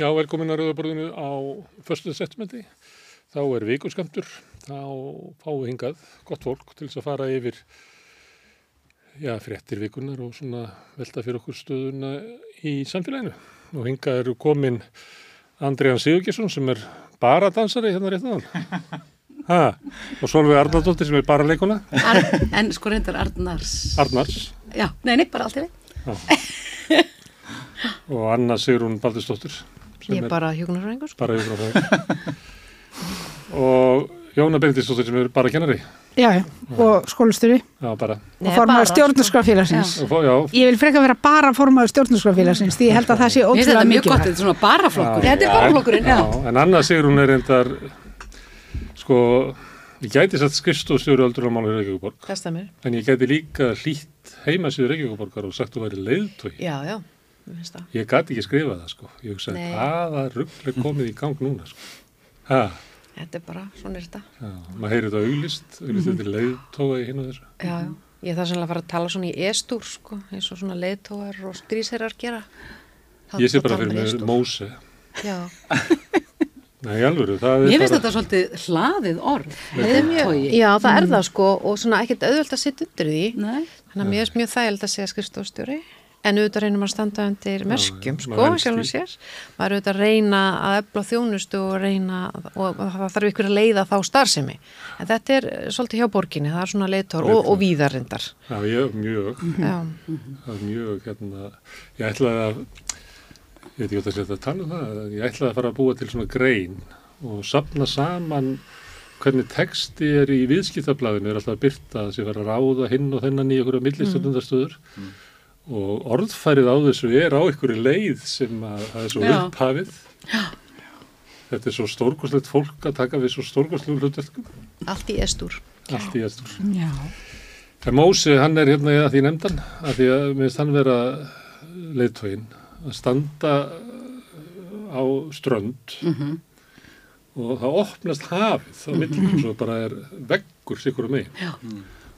Já, velkomin að Rauðaborðinu á förstu settumenti. Þá er vikuskamtur, þá fáum við hingað gott fólk til þess að fara yfir já, fréttir vikunar og svona velta fyrir okkur stöðuna í samfélaginu. Og hingað eru komin Andriðan Sigurgesson sem er bara dansari hérna rétt aðan. Ha, og Solveig Arnardóttir sem er bara leikona. Ar, en sko reyndar Arnars. Arnars. Já, nei, nei, bara allt í við. Og Anna Sigrun Baldursdóttir. sem Ég er bara hjúknarfræðingur. sko. bara hjúkrunarfræðingur. og Jóna Bendistóttir sem er bara kennari. Já, já, og skólastjóri Já, bara. og formaður bara, stjórnarskrafélagsins. Og Ég vil freka vera bara formaður stjórnarskrafélagsins því ég held að það sé ótrúlega þetta mjög gott, þetta er svona baraflokkur. Þetta er bara flokkurinn. En Anna Sigrun er reyndar, sko, ég gæti sett skrifstofstjóri öldurlamála í Reykjavíkuborg, Það stemmir. en ég gæti líka hlýtt heimasíður Reykjavíkuborgar og sagt þú væri leiðtói. Já, já. Ég gæti ekki skrifa það, sko. Ég hugsaði, hvaða rugl er komið í gang núna, sko. Ha, Þetta er bara, svona er þetta. já, maður heyrir þetta auglist, auglist Mhm. þetta er leiðtóa í hinn og þessu. Já, já. Ég þarf sannlega að fara að tala svona í e-stúr, sko, eins og svona leiðtóar og strísherrar gera. Þá- Ég sé bara fyrir um mig e-stúr. Móse. Já, Nei, alveg, það er Mér finnst þetta svolítið hlaðið orð. Leiðtogi. já, það er það, sko, og svona ekkert auðvöld að sitta undir því. Nei. Þannig að mér finnst mjög þægild að segja skrifstofstjóri. En auðvitað reynir maður að standa undir merskjum, já, sko, sjálfum því. sér. Maður er auðvitað að reyna að efla þjónustu og reyna, og það þarf ykkur að leiða þá starfsemi. En þetta er eh, svolítið hjá borginni, það er svona leiðtór og, og víðarindar. Já, ég, mjög, Já, það er mjög, hérna, ég ætlaði að, ég veit ekki hvað það sé að tala um það, ég ætlaði að fara að búa til svona grein og sapna saman hvernig texti er í viðskiptablaðinu, er alltaf að byrta að sé fara að ráða hinn og þennan í einhverja millistöndastöður og orðfærið á þessu er á einhverju leið sem að það er svo Já. upphafið. Þetta er svo stórkoslegt fólk að taka við svo stórkoslegum hlutverkum, allt í e-stúr. allt í. Já, En Mósi, hann er hérna að því nefndan, að því að minnst hann vera leiðtógin, að standa á strönd Mhm. og það opnast hafið á millum, svo bara er veggur sikur um. Já.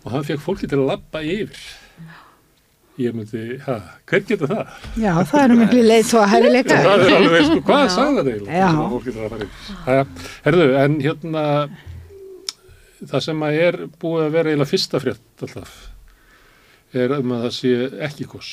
Og hann fekk fólki til að labba yfir. Ég myndi, hæ, hver getur það? já, það eru miklu leið þó að hæfi leika. Það er alveg, sko, hvað Já. sagði það eiginlega? Já. Herðu, en hérna, það sem að er búið að vera eiginlega fyrsta frétt alltaf, er um að það sé ekki kos.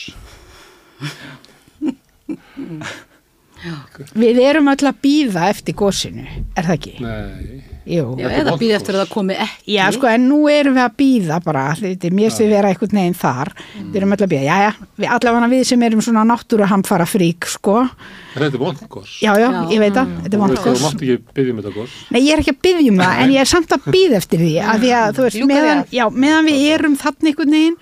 Við erum öll að býða eftir gósinu, er það ekki? Nei, Jú. Já, eða vont býð gos. eftir að það komi ekki. Já, sko, en nú erum við að býða bara, þetta er mér sem vera einhvern veginn þar, við erum öll að býða, já, já, við allavega við sem erum svona náttúruhamfara frík, sko, en þetta er vond kos. já, já, Já. ég veit að, þetta er veist, þú gos. mátt ekki byggja um þetta kos. Nei, ég er ekki að byggja um það, en ég er samt að býða eftir því, að því að, þú veist, meðan, já, meðan við erum þannig einhvern veginn,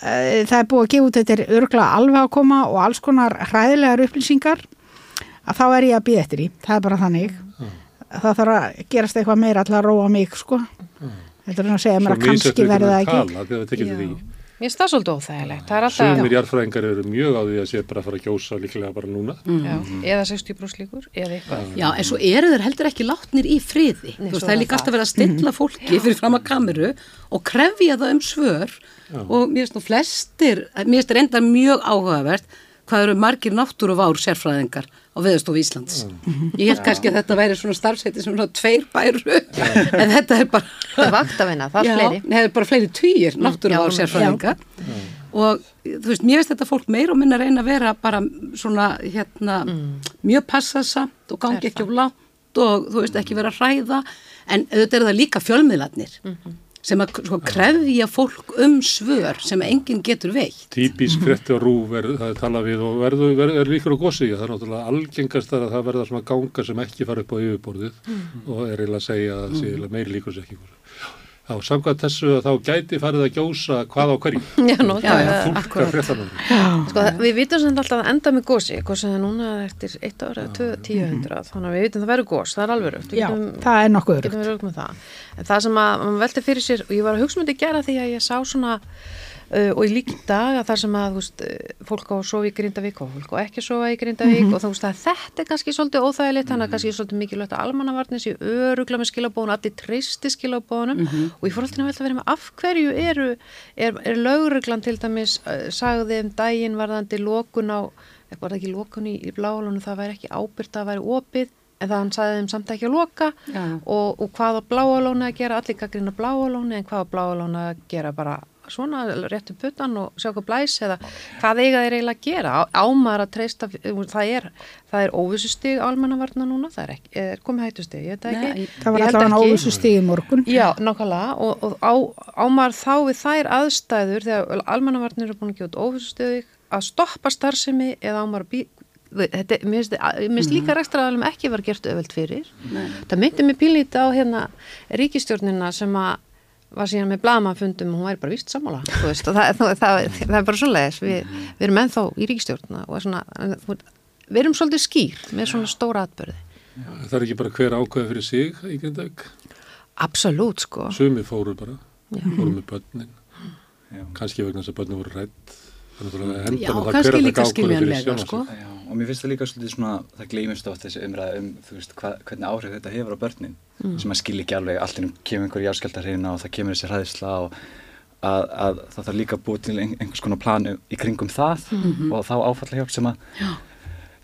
uh, það er búið að gefa út þetta er örglega alveg að koma og alls konar hræðilegar upplýsingar, að þá er ég að býða eftir því, það er bara þannig, það þarf að gerast eitthvað meira til að róa mig, sko, þetta er að segja mér að kannski verði það ekki. Mér finnst það svolítið óþægilegt. Það er alltaf, Sumir jarðfræðingar eru mjög á því að sé bara að fara að gjósa líklega bara núna. já, eða 60 brúslíkur, eða eitthvað. Já, en svo eru þeir heldur ekki látnir í friði. Nei, veist, það er líka það. alltaf verið að stilla fólki fyrir fram að kameru og krefja það um svör og mér finnst nú flestir, mér finnst áhugavert hvað eru margir náttúruvár sérfræðingar á Veðurstofu Íslands. Ég held kannski að þetta væri svona starfsæti sem svona tveir bæru, en þetta er bara... Það er vaktavina, það er fleiri. Það er bara fleiri týjir náttúruvár Já, sérfræðinga og þú veist, mér finnst þetta fólk meira og minna reyna að vera bara svona hérna, mjög passasamt og gangi ekki of langt og þú veist, ekki vera að hræða. En auðvitað er það líka fjölmiðlarnir sem að sko, krefja fólk um svör sem enginn getur veitt. Típisk frétti á rúf er, það er talað við og verður, verður er líkur á gósi það er náttúrulega algengast að það verða svona ganga sem ekki fara upp á yfirborðið og er eiginlega að segja að sé eiginlega meiri líkur sem ekki. Já, samkvæmt þessu að þá gæti farið að gjósa hvað á hverju. Já, nú, Já, það já, er akkurat. fréttanum. Sko, það- við vitum sem alltaf að enda með gósi, sem það núna eftir eitt ára, tvö, tíu hundrað, þannig að við vitum það verður gós, það er alveg rögt. Já, það er nokkuð getum örugt. við rögt með það. En það sem að mann velti fyrir sér, og ég var að hugsa myndi gera því að ég sá svona, uh, og í lík í dag að það sem að, veist, uh, fólk á að sofa í Grindavík og fólk á ekki að sofa í Grindavík og þú veist að þetta er kannski svolítið óþægilegt, þannig að kannski er svolítið mikilvægt að almannavarnir séu örugla með skilabónu, allir treysti skilabónum og ég fór alltaf að velta að vera með af hverju eru, er, er lögreglan til dæmis uh, sagði um daginn varðandi lokun á var það ekki lokun í, í bláalónu, það væri ekki ábyrgt að væri opið, en það hann sagði þeim samt ekki að loka. Já. og, og hvað á bláalónu að gera, allir gaggrina bláalónu en hvað á bláalónu að gera bara svona rétt um puttan og sjá hvað blæs eða hvað eiga þeir eiginlega að gera? Ámar að treysta, það er það er óvissustig almannavarna núna það er, ekki, er komið hættustig, ég veit það Nei, ekki. Það var alltaf hann ekki. óvissu stig í morgun. Já, nákvæmlega og, og á, ámar þá við þær aðstæður þegar almannavarnir eru búin að gefa út óvissustöðu að stoppa starfsemi eða ámar að bí Þetta, mér finnst líka rekstraðalum ekki var gert öðvöld fyrir. Það myndi mig pínlítið á hérna ríkistjórnina sem að var síðan með blaðmannfundum og hún væri bara víst sammála þú veist, það, það, það, það er bara svoleiðis við, við erum ennþá í ríkistjórnina og svona, við erum svolítið skýr með svona stóra atbyrði Það er ekki bara hver ákveða fyrir sig í Grindavík. Absolutt sko Sumi fóru bara, fóru með börnin. Já. Kannski vegna þess að börnin voru rætt. Já, kannski líka skiljanlega, sko. Já, og mér finnst það líka svolítið svona, það gleymist oft þessi umræða um, veist, hva, hvernig áhrif þetta hefur á börnin, sem að skilja ekki alveg, allt innum kemur einhver járskjaldar og það kemur þessi hræðisla og að, að það þarf líka að búa til ein, einhvers konar plan um- í kringum það og þá áfalla hjálp sem að,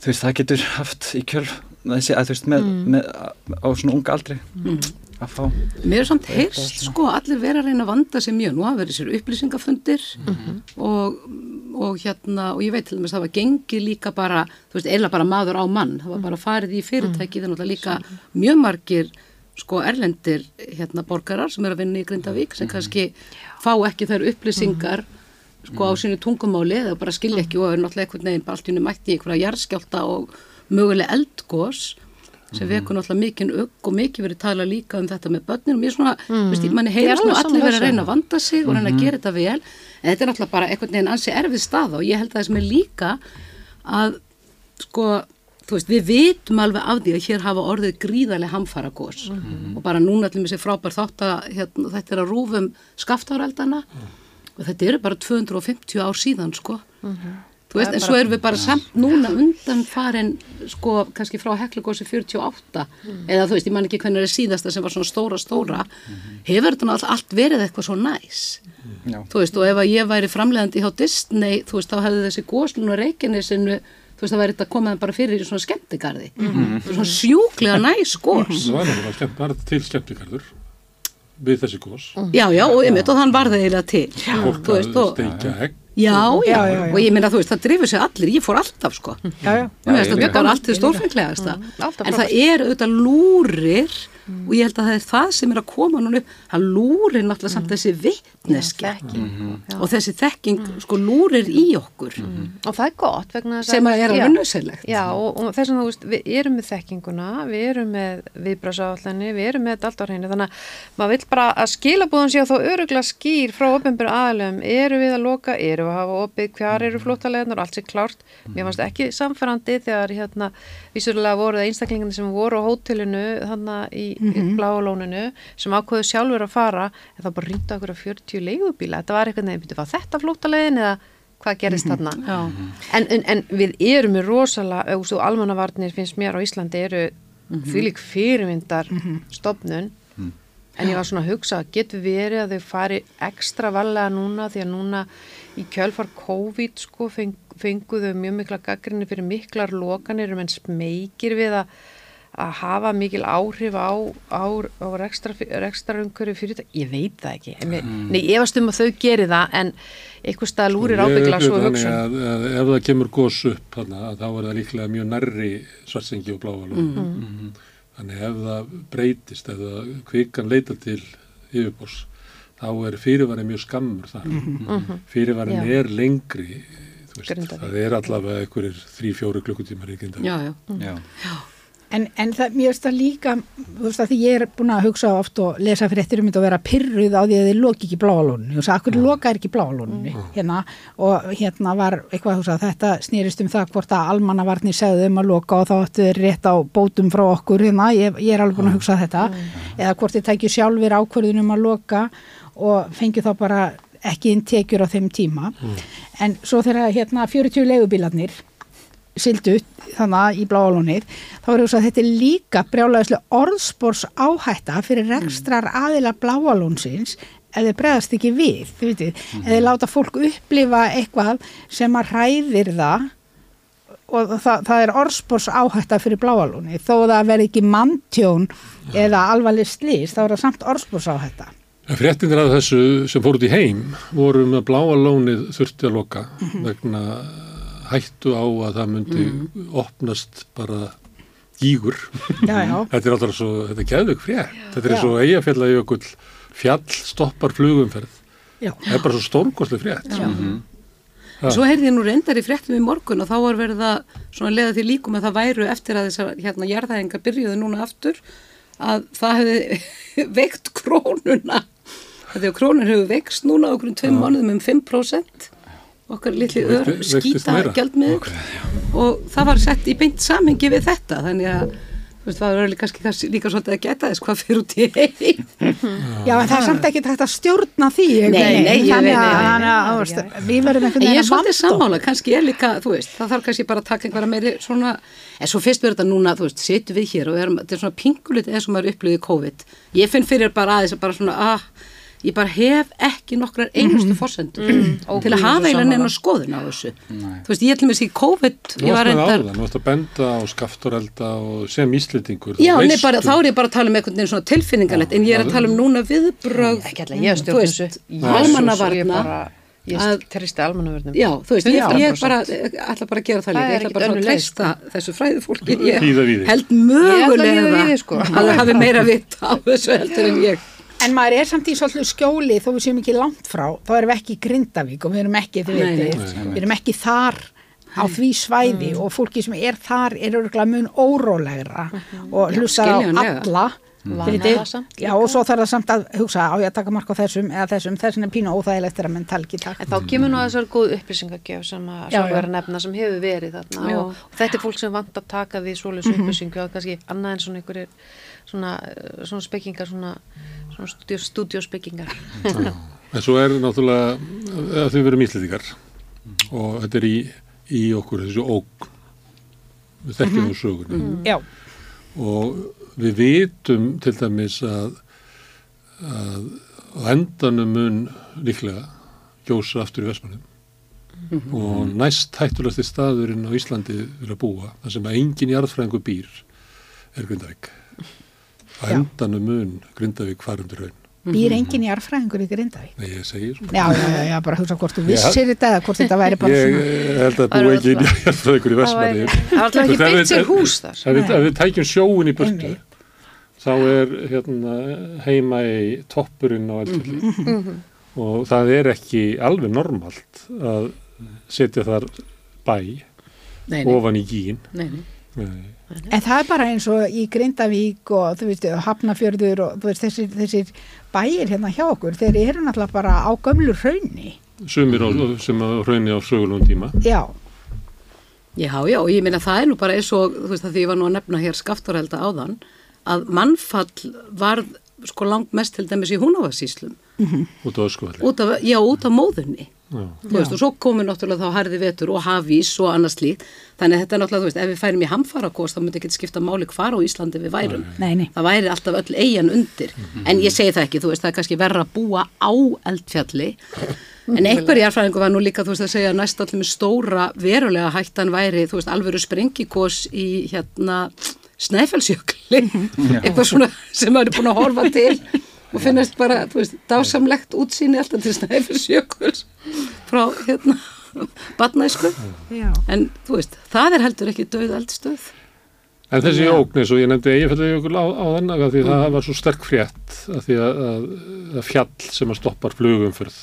þú veist, það getur haft í kjöl, þessi, að þú veist, með, með, á svona unga aldri að fá. Mér er samt heyrst sko allir vera að reyna að vanda sig mjög. Nú hafa verið sér upplýsingafundir og, og hérna og ég veit til dæmis það var gengið líka bara, þú veist, eila bara maður á mann. Það var bara farið í fyrirtæki þannig að líka mjög margir sko erlendir hérna borgarar sem er að vinna í Grindavík sem kannski fá ekki þær upplýsingar sko á sínu tungumáli eða bara skilja ekki og er náttúrulega einhvern veginn bara allt í henni mætti í einhverja jarðskjálta og mögulega eldgós sem vekur náttúrulega mikinn ugg og mikið verið tala líka um þetta með börnin. Og mér svona, mm. veist, manni Ég heyrist nú allir verið að reyna að vanda sig og reyna að gera þetta vel. En þetta er náttúrulega bara einhvern veginn ansi erfið stað og ég held að það sem er líka að sko þú veist, við vitum alveg af því að hér hafa orðið gríðarlega hamfara gos og bara núna allir með sér frábær þátt að hérna, þetta er að rúfum skaftáreldana og þetta eru bara 250 ár síðan sko þú veist, en svo erum við bara samt núna undan farin sko kannski frá Heklugósi 48 eða þú veist, ég man ekki hvernig er síðasta sem var svona stóra stóra. Hefur þetta náttúrulega allt verið eitthvað svo næs? Já. þú veist, og ef að ég væri framlegandi hjá Disney, þú veist, þá hefði þessi góslun og reikinnesinu, þú veist, það væri þetta komið bara fyrir í svona skemmtigarði. Svona sjúklega næs gós Það var náttúrulega til skemmtikarður við þessi gós. já, já, og ég og þann var það eiginlega til. Fólk þú veist, að og, steikja egg. Já, já, Já, já, og ég meina, þú veist, það drifur sig allir, ég fór alltaf, sko. Já, já. Mér finnst ég þetta líka. bara allt því stórfenglegasta. Alltaf en það er auðvitað lúrir og ég held að það er það sem er að koma núna upp. Það lúrir náttúrulega samt þessi vittneski og þessi þekking sko lúrir í okkur. Og það er gott vegna þess sem að er alveg nöðsynlegt Já, og, og þess að þú veist, við erum með þekkinguna, við erum með viðbrasáallinni, við erum með allt á hreinu, þannig að maður vill bara að skilabúðan sé þá öruglega skýr frá opinbjörn aðalum, eru við að loka, eru við að hafa opið, hvar eru flóttalegarnar og allt sé klárt. Mér fannst ekki samfærandi þegar hérna, vísurlega voru það einstaklingarnir sem voru á hótelinu, þannig í, í bláalóninu, sem ákveðu sjálfur að fara, en það bara rýnda okkur að 40 leigubíla, þetta var eitthvað nefnir, var þetta flóttalegin eða hvað gerist þarna? Já. En, en, en við erum með rosalega, og almannavarnir finnst mér á Íslandi eru fylg fyrirmyndar stofnun. En ég var svona að hugsa, getur verið að þau fari ekstra valega núna því að núna í kjölfar COVID sko feng, fenguðu mjög mikla gaggrinni fyrir miklar lokanir menn smekir við að að hafa mikil áhrif á, á, á rekstra, rekstrarumhverju fyrir þetta, ég veit það ekki en, nei, ég efast um að þau geri það en eitthvað stað lúrir ábyggla svo hugsun að, að ef það kemur gos upp þarna, þá er það líklega mjög nærri svartsengi og blávalum. Mhm. Þannig ef það breytist, ef það kvikan leita til yfirbors, þá er fyrirvarinn mjög skammur þar. Fyrirvarinn Mhm. Já. er lengri, þú veist, það er allavega einhverjir þrý, fjóri klukkutímar í Grindavík. já, já, Já. En, en það, mér finnst það líka, þú veist að því ég er búin að hugsa oft og lesa fréttir um þetta og vera pyrruð á því að þið loki ekki bláalóninu. Þú veist, akkur loka er ekki bláalóninu? Hérna og hérna var eitthvað, þú veist að þetta snýrist um það hvort að almannavarnir segðu um að loka og þá ættu þeir rétt á bótum frá okkur hérna, ég, ég er alveg búin að hugsa þetta, eða hvort þið tækju sjálfur ákvörðun um að loka og fengju þá bara ekki inn tekjur á þeim tíma. En svo þegar hérna 40 leigubílarnir sildu þannig í bláalónið þá er þess að þetta er líka brjálæðislega orðspors áhætta fyrir rekstrar aðila bláalónsins þeir bregðast ekki við þið vitið, ef þeir láta fólk upplifa eitthvað sem að hræðir það og það, það er orðspors áhætta fyrir bláalóni þó það verði ekki manntjón eða alvarleg slís þá er það samt orðspors áhætta Fréttinir af þessu sem fór út í heim voru með bláa lónið þurfti að loka vegna hættu á að það myndi opnast bara gígur. já, já, Þetta er alltaf svo, þetta er geðvögg frétt. Þetta er Já. og eigafjallajökull fjall stoppar flugumferð. já. Það er bara svo stórkostlega frétt. Já. Já. Svo heyrði ég nú reyndar í fréttum í morgun og þá var verið að svona leða því líkum að það væru eftir að þessar hérna jarðæðingar byrjuðu núna aftur að það hefði veikt krónuna. Að krónun hefur veikst núna okkur um tveim mánuðum um 5% okkar litli ör skýta meira. gjaldmiðl og það var sett í beint samingi við þetta þannig að þú veist, það var líka, kannski líka svolítið að geta þess hvað fyrir út í heim. Já, en það er samt ekki hægt að stjórna því Nei, nei, ég þannig veit, að, nei, nei, þannig að nei, þú veist, við verðum einhvern En ég veginn er svolítið sammála, kannski er líka, þú veist, það þarf kannski bara að taka einhverja meiri svona, en svo fyrst verður þetta núna, þú veist, sitjum við hér og erum, þetta er svona pingulit eins og maður upplýði COVID. Ég finn fyrir bara aðeins að bara svona, ah, ég bara hef ekki nokkrar einustu fórsendur til að hafa eiginlega neina skoðun á þessu. Þú veist, ég ætlum að sé COVID, Nú með reyndar, áðan, nú varst að benda á skafturelda og sem íslendingur. Já, þú nei, bara, þá er ég bara að tala um einhvern veginn svona tilfinningalegt, en ég er að tala um núna viðbrögð, Ekki alltaf, ég hef þú stjórn þessu. Almannavarna, Ég bara, ég að- tristi almannavörnum. Já, þú veist, ég, 100%. ég bara, ætla bara að gera það líka, ég ætla bara að treysta þessu ég Hlýða við þig. held Ég að mögulega við sko. að það hafi meira vitt á þessu heldur en ég. En maður er samt í svolítið skjóli þó við séum ekki langt frá, þá erum við ekki í Grindavík og við erum ekki, þið veitir, við erum ekki þar á því svæði og fólki sem er þar er örgulega mun órólegra og hlustar á alla. Það samt Já, og svo þarf það samt að hugsa á ég að taka mark á þessum eða þessum, þessum er pínu óþægilegt þegar menn í takt. En þá kemur nú að þessar góð upplýsingagjöf sem að Já, sjálf já. vera nefna sem hefur verið þarna Já. og, þetta er fólk sem vant að taka því svoleiðs upplýsingu og kannski annað en svona einhverjir svona, eh, svona spekingar svona, stúdíóspekingar En svo er náttúrulega að þau verum íslendingar. Og þetta er í, í okkur þessu óg við þekkjum á sögunni. Já, og við vitum til dæmis að, að á endanum mun líklega gjósa aftur í Vestmannum og næst hættulegasti staðurinn á Íslandi að búa, þar sem að engin jarðfræðingur býr er Grindavík Já. endanum mun Grindavík farundur raun býr engin jarfræðingur í Grindavík. Nei, ég segi svona Já, já, já, bara hugsa hvort þú vissir þetta eða hvort þetta væri bara Ég svona. eh, held að Það er ekki inn í jarðfræðingur í það Vestmanni. var alltaf ekki byggt sér hús þar Ef við, tækjum sjóin í burtu, þá er hérna, heima í toppurinn á eldfjalli og það er ekki alveg normalt að setja þar bæ Nei, nei, ofan í gín. nei, nei. En það er bara eins og í Grindavík og þú veist, Hafnafjörður og þú veist, þessir, þessir bæir hérna hjá okkur, þeir eru náttúrulega bara á gömlu raunni. Sumir á, sem að hraunni á sögulegum tíma. Já, Já, já, og ég meina það er nú bara eins og, þú veist, að því ég var nú að nefna hér skafturelda áðan, að mannfall varð sko langt mest til dæmis í húnavasíslum, út á öskuvalli. út af, já, út af móðunni. Veist, og svo komur náttúrulega þá harði vetur og hafís og annars líkt. Þannig að þetta er náttúrulega, þú veist, ef við færum í hamfarakost þá myndi ekki skipta máli hvar á Íslandi við værum. nei, nei. Það væri alltaf öll eigin undir. En ég segi það ekki, þú veist, það er kannski verra að búa á eldfjalli. En einhver jarfræðingu var nú líka, þú veist, að segja næst allir með stóra verulega hættan væri, þú veist, alvöru sprengikos í hérna snæfellsjökli. Eitthvað svona sem maður er búin að horfa til og finnast bara, þú veist, dásamlegt útsýni alltaf til snæfellsjökuls frá hérna badnæsku. Já. En þú veist, það er heldur ekki döð eldstöð. En þessi Já. ógn eins og ég nefndi eigafællajökul á, á þennan að því það var svo sterk frétt að því að, að, að fjall sem að stoppar flugumfyrð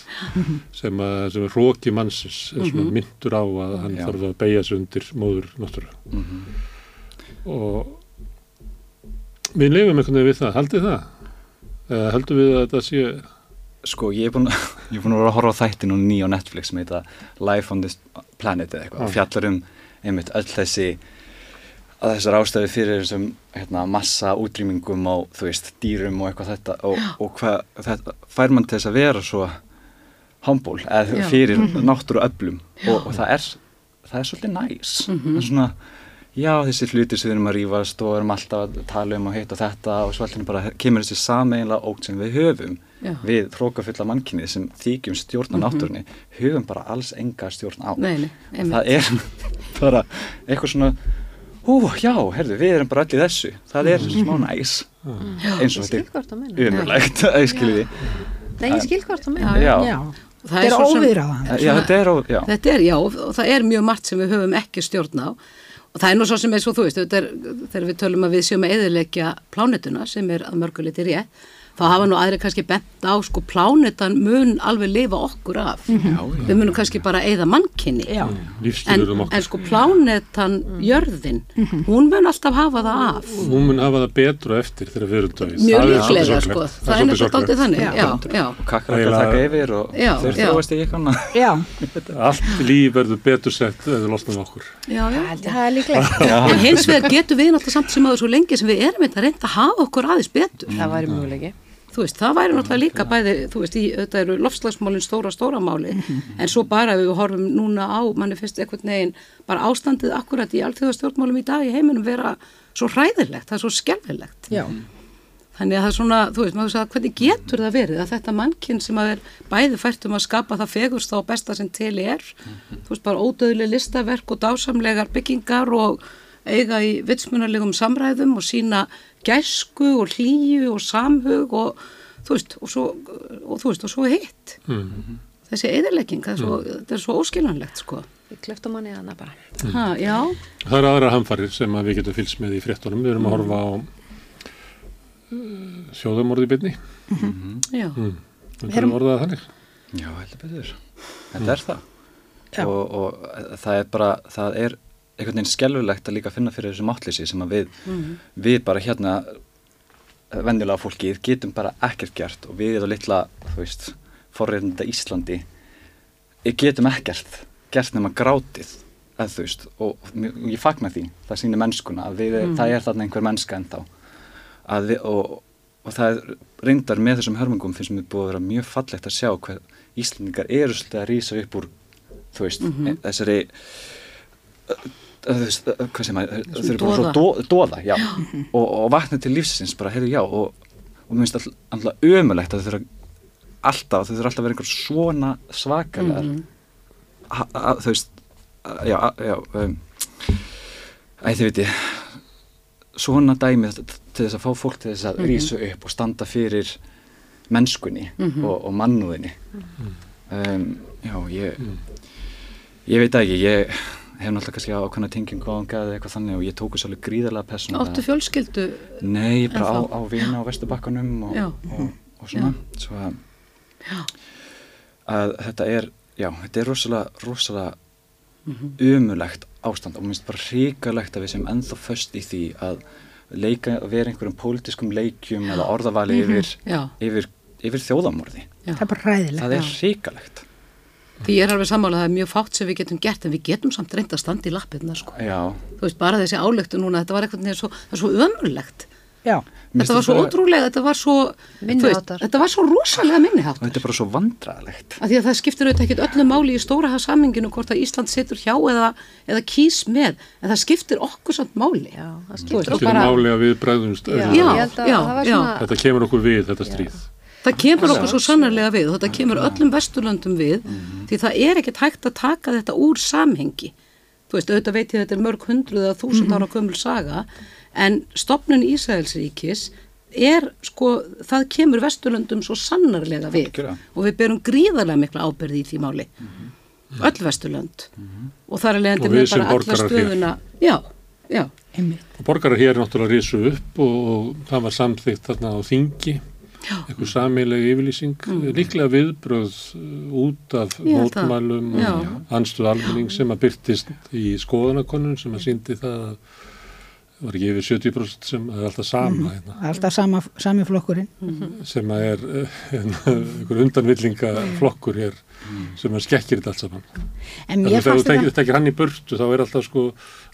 sem, að, sem er hróki mannsins er svona myndur á að hann Já. þarf að beigja sig undir móður náttúru Mhm. og við lifum einhvern veginn við það, haldið það? Eða heldur við að þetta sé Sko, ég er búin, ég er búin að vera að horfa á þætti nú ný á Netflix sem heita Life on this Planet eða eitthvað. Og fjallar um einmitt öll þessi að þessar ástæði fyrir þessum hérna, massa útrýmingum á, þú veist, dýrum og eitthvað þetta og, og hvað, þetta fær mann til þess að vera svo humble eða fyrir náttúru öflum og, og það er það er svolítið næs það er svona, já, þessi hluti sem við erum að rífast og erum alltaf að tala um og hitt og þetta og svo alltaf bara kemur þessi sameinlega ógt sem við höfum Já. við hrókafulla mannkynnið sem þykjum stjórna náttúrunni höfum bara alls enga stjórn á. Nei, nei, einmitt. það er bara eitthvað svona hú, já, herðu, við erum bara allir þessu. Það er smá næs eins og þetta er umurlegt að ég skilji Nei, ég skil hvort þú Já, meina. já, Já, Það þetta er já, þetta er, ó- já, Þetta er, já, og það er mjög margt sem við höfum ekki stjórn á og það er nú svo sem er svo, þú veist, þegar við tölum að við séum að eðilegja plánetuna sem er að mörguleiti rétt, þá hafa nú aðri kannski bent á, sko, plánetan mun alveg lifa okkur af. Við munum kannski bara eða mannkinni. Já, En, en sko plánetan jörðin, hún mun alltaf hafa það af. Hún mun hafa það betra eftir þegar við erum döið. Mjög Það er líklega, sko. Það er nefnilega sorglegt. þannig, Já. já, já. og kakkar Eiginlega- að taka yfir og Já, þeir já. þróast í eitthvað já, Allt líf verður betur sett eða losnum okkur. Já, já. það er líklegt. En hins vegar getum við náttúrulega samt sem aður svo lengi sem við erum þetta að reynda að hafa okkur aðeins betur. Það væri mjöguleiki. Þú veist, það væri náttúrulega líka bæði, þú veist, í, þetta eru lofslagsmálinn stóra, stóra máli, en svo bara við horfum núna á, manni finnst einhvern veginn, bara ástandið akkurat í alþjóðastjórnmálum í dag í heiminum vera svo hræðilegt, það er svo skelfilegt. Já, Þannig að það er svona, þú veist, maður sagði, hvernig getur það verið að þetta mannkinn sem að er bæði fært um að skapa það fegursta og besta sem til er, þú veist, bara ódöðli listaverk og dásamlegar byggingar og eiga í vitsmunarlegum samræðum og sína gæsku og hlýju og samhug og þú veist, og svo, og, þú veist, og svo hitt. Mm. Þessi eðilegging, það er svo, þetta er svo óskiljanlegt, sko. Ég klefta manni að hana bara. Ha, já, Það eru aðra hamfarir sem að við getum fylgst með í fréttunum. Við erum að horfa á uh, sjóðamorði byrni. já, Við erum orðað þannig. Já, heldur betur. Þetta er það. Og, og það er bara, það er einhvern veginn skelfulegt að líka finna fyrir þessu máttlýsi sem að við, við bara hérna, venjulega fólkið, getum bara ekkert gert og við erum litla, þú veist, forreitnda Íslandi, við getum ekkert gert nema grátið, eða þú veist, og ég fagna því, það sýnir mennskuna, að við, það er þarna einhver mennska ennþá. Að við, og, og það er reyndar með þessum hörmungum finnst mér búið að vera mjög fallegt að sjá hvað Íslandingar eru svolítið að rýsa upp úr þú veist, þessari þú veist, uh, hvað sem að þau eru bara svo dó, dóða, já, og, og vakna til lífsins bara, heyrðu, já, og, og mér finnst all- alltaf ömulegt að þau þurfa alltaf, þau þurfa alltaf að vera einhver svona svakalegar a- a- þú veist, já, já um, æ, þið viti svona dæmi til þess að fá fólk til þess að rýsa upp og standa fyrir mennskunni og, og mannúðinni. Um, já, ég ég veit ekki, ég hef náttúrulega kannski ákveðna tengingu á eða eitthvað þannig og ég tóku svolítið gríðarlega persónulega áttu fjölskyldu, Nei, ég bara á, á vina á Vesturbakkanum og, Já. og, og svona svo að, að þetta er já, þetta er rosalega, rosalega Mhm. umulegt ástand og mér finnst bara hrikalegt að við sem ennþá föst í því að leika að vera einhverjum pólitískum leikjum eða orðavali yfir, Mhm. já, yfir, yfir þjóðamorði já. það er bara ræðilegt. það er hrikalegt Því ég er alveg sammála að það er mjög fátt sem við getum gert en við getum samt reynda að standa í lappirna sko. já, Þú veist, bara þessi álöktu núna, þetta var eitthvað svo, það er svo ömurlegt. Já, Þetta var svo bara- ótrúlega, þetta var svo, veist, Minniháttar. þetta var svo rosalega og minniháttar. þetta er bara svo vandræðilegt Af því að það skiptir auðvitað ekkert öllu máli í stóra hafsaminginu hvort að Ísland situr hjá eða, eða kýs með, en það skiptir okkur samt máli. Já, það skiptir er bara- máli að við bregðumst Já, öðrum. Já. ég held að já, það var já. svona, Þetta kemur okkur við, þetta stríð. Það kemur okkur svo sannarlega við og þetta kemur öllum vesturlöndum við því það er ekkert hægt að taka þetta úr samhengi. Þú veist, auðvitað veit ég að þetta er mörg hundruð eða þúsund ára gömul saga en stopnun Ísraelsríkis er sko, það kemur vesturlöndum svo sannarlega við Algjörlega. og við berum gríðarlega mikla ábyrði í því máli. Öll vesturlönd og það er Og leiðandi við bara alla stöðuna. Já, já, einmitt. Og borgarar hér náttúrulega risu upp og, og það var samþygt þarna á þingi, eitthvað samileg yfirlýsing, líklega viðbröð uh, út af mótmælum og anstuð almenning sem að byrtist í skoðanakonun sem að síndi það að var ekki yfir 70% sem er alltaf sama hérna, Það er alltaf sama, sami flokkurinn. sem að er uh, einhver undanvillinga flokkur hér sem að skekkir þetta allt saman. En mér að þegar fannst þú tekir, þetta, hann í burtu þá er alltaf sko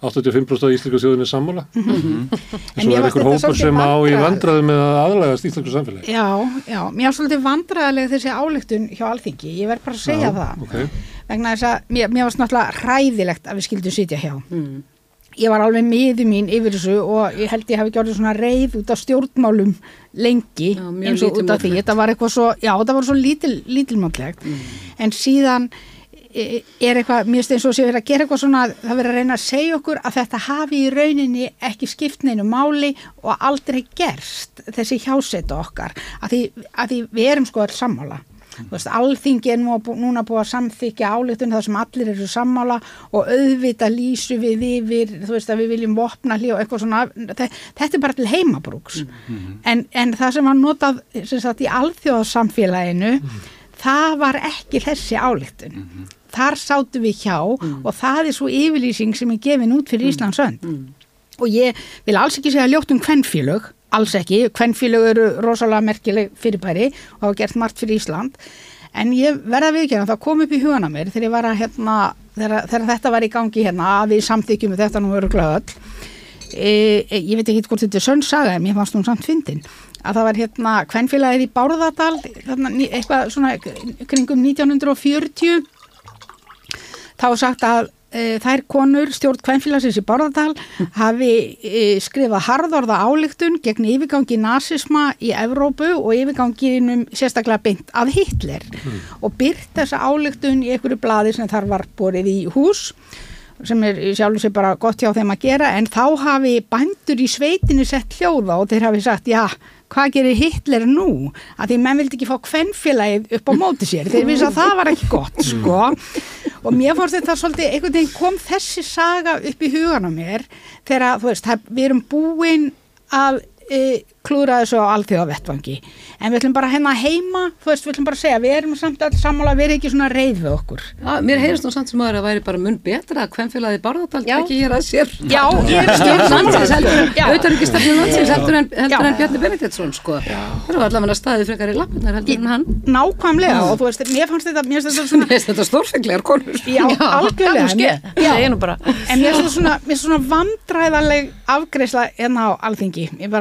85% af íslensku þjóðinni sammála. En En svo mér er fannst einhver þetta hópur sem á í vandræðu með að aðlægast íslensku samfélagi. já, já, mér var svolítið vandræðilega þessi áleiktun hjá Alþingi, ég verð bara að segja það. ok. Vegna þess að mér, mér var náttúrulega hræðilegt að við skildum sitja hjá. Mm. ég var alveg miður mín yfir þessu og ég held ég hafi gjörðið svona reið út af stjórnmálum lengi Já, eins og út af því, þetta var eitthvað svo já, þetta var svo lítil, lítilmáttlegt en síðan e- er eitthvað, mér finnst eins og sé verið að gera eitthvað svona, það verið að reyna að segja okkur að þetta hafi í rauninni ekki skipt neinu máli og aldrei gerst þessi hjáseta okkar. Að því, að því við erum sko all sammála veist, alþingi er nú, núna búið að samþykja áleitun þar sem allir eru sammála og auðvita lýsu við yfir, þú veist að við viljum vopna hlý og eitthvað svona, þe- þetta er bara til heimabrúks. En, en það sem var notað sem sagt, í alþjóðasamfélaginu, það var ekki þessi áleitun. Þar sátu við hjá og það er svo yfirlýsing sem er gefin út fyrir Íslands önd. Og ég vil alls ekki segja ljótt um kvennfélög, alls ekki, kvennfélög eru rosalega merkileg fyrirbæri og hafa gert margt fyrir Ísland, en ég verða viðkjörna, það kom upp í hugana mér þegar ég var að hérna, þegar, þegar þetta var í gangi hérna, að við samþykjum þetta nú öruglega öll, e, e, ég veit ekki hvort þetta er sönn saga, en mér fannst hún samt fyndin, að það var hérna kvennfélagið í Bárðardal, ní- eitthvað svona kringum 1940, þá sagt að þær konur stjórn kvennfélagsins í Bárðardal hafi e, skrifað harðorða álíktun gegn yfirgangi nazisma í Evrópu og yfirganginum sérstaklega beint að Hitler. Og byrt þessa álíktun í einhverju blaði sem þar var borið í hús sem er í sjálfu sér bara gott hjá þeim að gera en þá hafi bændur í sveitinu sett hljóða og þeir hafi sagt já, hvað gerir Hitler nú? Að því menn vildi ekki fá kvennfélagið upp á móti sér. Þeir vissi að það var ekki gott sko. Og mér fórst þetta svolítið einhvern veginn kom þessi saga upp í hugan á mér þegar þú veist, það, við erum búin að e, klúra þessu á alþjóða vettvangi en við ætlum bara hérna heima þú veist, við ætlum bara að segja, við erum samt all sammála við erum ekki svona reið við okkur. Já, mér heyrist nú samt sem að væri bara mun betra að hvernfélagi Bárðardal Já. ekki hér að sér. Já, ég er stjórn landsins auðvitað ekki stefnum landsins heldur en, heldur en Bjarni Benediktsson sko. það var allavega staðið frekar í lappirnar heldur en hann. Nákvæmlega og þú veist, mér fannst þetta, mér finnst þetta stórfenglegar konur. Já, algjörlega það er En mér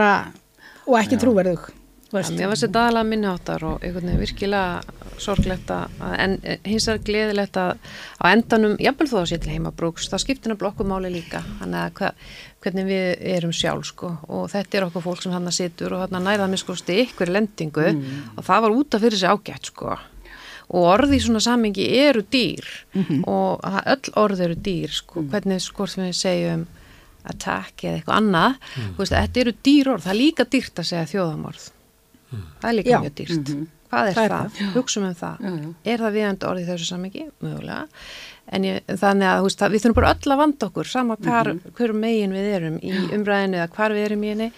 og ekki trúverðug. Þú veist. Mér var þetta aðalega minni áttar og einhvern veginn virkilega sorglegt að, en eh, hins er gleðilegt að á endanum, jafnvel þó að sé til heimabrúks, það skiptir náttúrulega okkur máli líka, þannig að hva, hvernig við erum sjálf sko. Og þetta er okkur fólk sem hann situr og hann nærða með sko ykkur lendingu. Og það var út af fyrir sig ágætt sko. Og orði í svona samingi eru dýr. Og það- öll orð eru dýr sko, hvernig skort við segjum attack eða eitthvað annað. Þú veist, þetta eru dýr orð, það er líka dýrt að segja þjóðamorð það er líka Já. mjög dýrt. hvað er Það það, hugsum um það. Er það viðandi orð í þessu samingi, mögulega. En ég, þannig að veist, við þurfum bara öll að vanda okkur sama hvar, hver megin við erum í umræðinu eða hvar við erum í henni.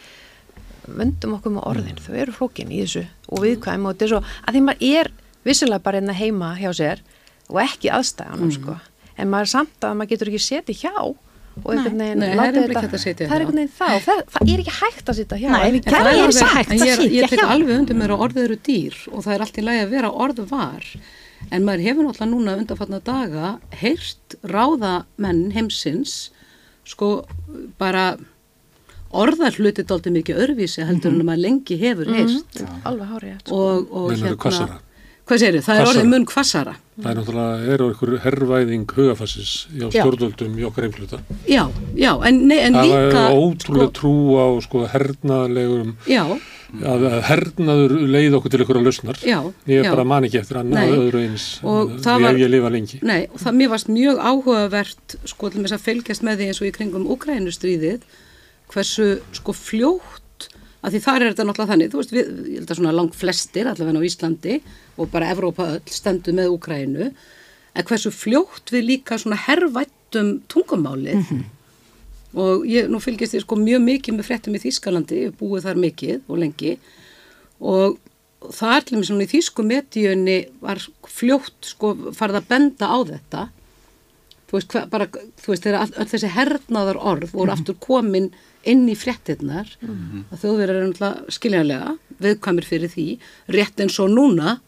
Vöndum okkur með orðin, þau eru flókin í þessu og viðkvæm og þetta er svo að því maður er vissulega bara einna heima hjá sér og ekki aðstæðanum sko. En maður er samt að maður getur ekki setið hjá og einhvern veginn Nei, það er er hjá. einhvern veginn þá, það, það er ekki hægt að sitja hjá Nei, En við það er alveg- ekki hægt að ég, sitja ég tek hjá. alveg undir mér að orðið eru dýr og það er allt í lagi að vera orð var. En maður hefur náttúrulega núna undanfarnar daga heyrt ráðamenn heimsins sko bara orðar hluti dálítið mikið öðruvísi heldur en að maður lengi hefur heyrt. Alveg hárið og, og þú hvassara? Hvað segir það er orðið mun kvassara Það er náttúrulega, er á ykkur herrvæðing hugafassins hjá Já. stjórnvöldum í okkar heimluta. já, já, en, nei, en Það líka er ótrúlega trú á sko hernaðlegum, já, að, að hernaður leið okkur til ykkur að lausnar. já, Ég já. bara man ekki eftir Nei. öðru eins Og það var- ég lifa lengi. Nei, og það mér varst mjög áhugavert sko til þess að fylgjast með því eins og í kringum Ukrænustríðið hversu sko fljótt að því þar er þetta náttúrulega þannig, þú veist, við, ég held að svona langt flestir allavega á Íslandi og bara Evrópa öll stendur með Ukrænu en hversu fljótt við líka svona hervættum tungumálið. Og ég nú fylgjast ég sko mjög mikið með fréttum í Þýskalandi, ég búið þar mikið og lengi. Og það til mér svona í þýsku medíunni var fljótt sko farið að benda á þetta. Þú veist, hva, bara, þú veist þegar all, all þessi hernaðar orð voru aftur komin inn í fréttinnar að þjóðverðar er náttúrulega skiljanlega viðkvæmir fyrir því, rétt eins og núna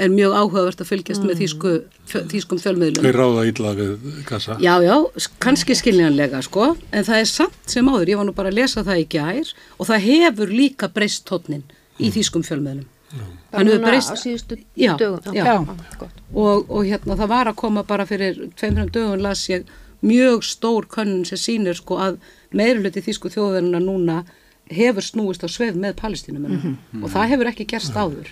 er mjög áhugavert að fylgjast með þýsku, fjö- þýskum fjölmiðlum Þeir ráða illa við gassa. Já, já, kannski skiljanlega sko, en það er samt sem áður, ég var nú bara að lesa það í gær og það hefur líka breyst tónnin í þýskum fjölmiðlum. Hann hefur núna breyst á síðustu Já, dögum já. já. gott. og, og hérna það var að koma bara fyrir tveim, þreim dögun las ég mjög stór könnun sem sýnir sko að meiruluti þýsku þjóðverðina núna hefur snúist á sveif með palestínum og það hefur ekki gerst áður.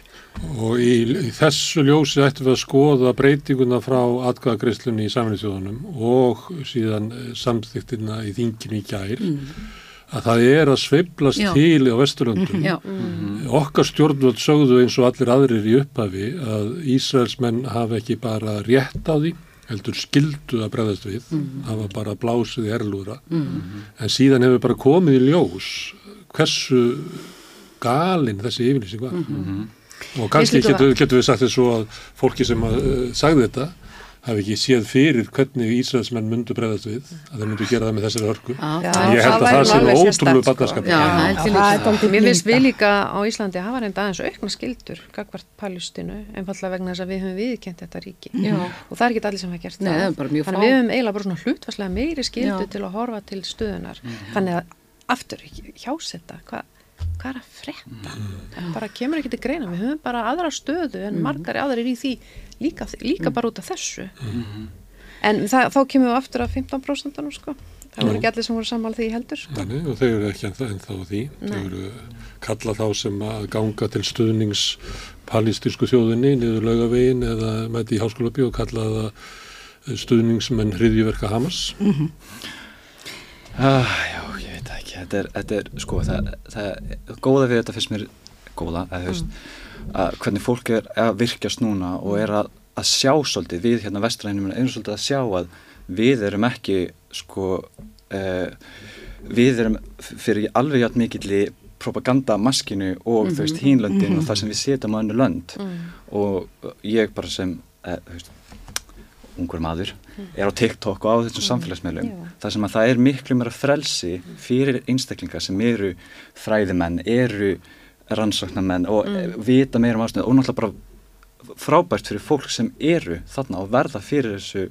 Og í, í þessu ljósi ættum við að skoða breytinguna frá atkvæðagreislunni í samfélagsjóðunum og síðan samþyktina í þinginu í gær. Að það er að sveiblast Já. til á Vesturlöndum. Já, Okkar stjórnvöld sögðu eins og allir aðrir í upphafi að Ísraelsmenn hafa ekki bara rétt á því, heldur skildu að bregðast við, hafa bara blásið í erlúra, en síðan hefur bara komið í ljós hversu galinn þessi yfirlýsing var. Og kannski Finnst ykkur getur, getur við sagt þess svo að fólki sem að, uh, sagði þetta hafi ekki séð fyrir hvernig Ísraelsmenn myndu bregðast við, að þeir myndu gera það með þessari hörku. já, Ég held að það sé er í dálítið Mér finnst við líka á Íslandi hafa reynda aðeins aukna skildur gagvart Palestínu, einfallega vegna þess að við höfum viðkent þetta ríki. Já. og það er ekki allir sem hafa gert Nei, það. þannig að við höfum eiginlega bara svona hlutvarslega meiri skildu Já. til að horfa til stöðunar þannig að aftur hjásetta hvað hvað er að frétta? Það bara kemur ekki til greina, við höfum bara aðra stöðu en margar aðrir í því líka, líka bara út af þessu. En það, þá kemur við aftur að 15% sko. það voru ekki allir sem voru sammála því heldur sko. Þannig, og þau eru ekki ennþá, því. Þau eru kalla þá sem að ganga til stuðnings palestísku þjóðinni niður laugavegin eða mæti í háskóla bíu og kalla það stuðningsmenn hriðjuverka Hamas. Ah, já, ég veit það ekki, þetta er, þetta er sko, það, það, góða við þetta fyrst mér, góða, að þú veist, að hvernig fólk er að virkjast núna og er að, að sjá svolítið, við hérna vestrænum erum svolítið að sjá að við erum ekki, sko, uh, við erum fyrir alveg jætt mikilli propagandamaskinu og þú veist, hínlöndin og það sem við setjum á önnu lönd. Og ég bara sem, uh, þú veist, ungur maður er á TikTok og á þessum samfélagsmeilum Já. þar sem að það er miklu meira frelsi fyrir einstaklingar sem eru fræðimenn, eru rannsóknarmenn og mm. vita meira um ástöðu og náttúrulega bara frábært fyrir fólk sem eru þarna og verða fyrir þessu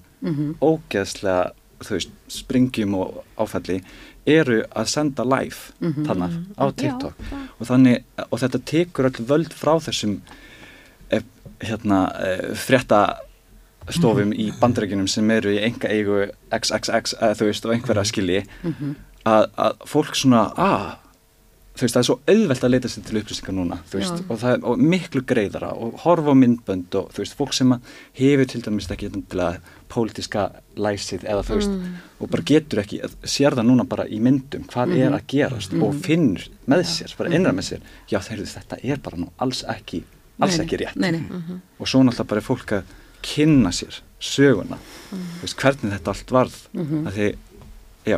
ógeðslega þú veist, springjum og áfalli eru að senda live þarna á TikTok. og þannig, og þetta tekur öll völd frá þessum eh, hérna, eh, frétta stofum í bandarækjunum sem eru í enga eigu XXX eða þú veist og einhverja skilji að, að fólk svona að þú veist það er svo auðvelt að leita sér til upplýsingar núna þú veist og það er og miklu greiðara og horfa á myndbönd og þú veist fólk sem að hefur til dæmis ekki endilega pólitíska læsið eða þú veist og bara getur ekki, sér það núna bara í myndum hvað er að gerast og finnur með sér, bara innra með sér já þeir, þetta er bara nú alls ekki alls Nei, ekki rétt. Nei, nei. og svo náttúrulega bara er fólk að kynna sér söguna. Þú veist, hvernig þetta allt varð. Að því, já,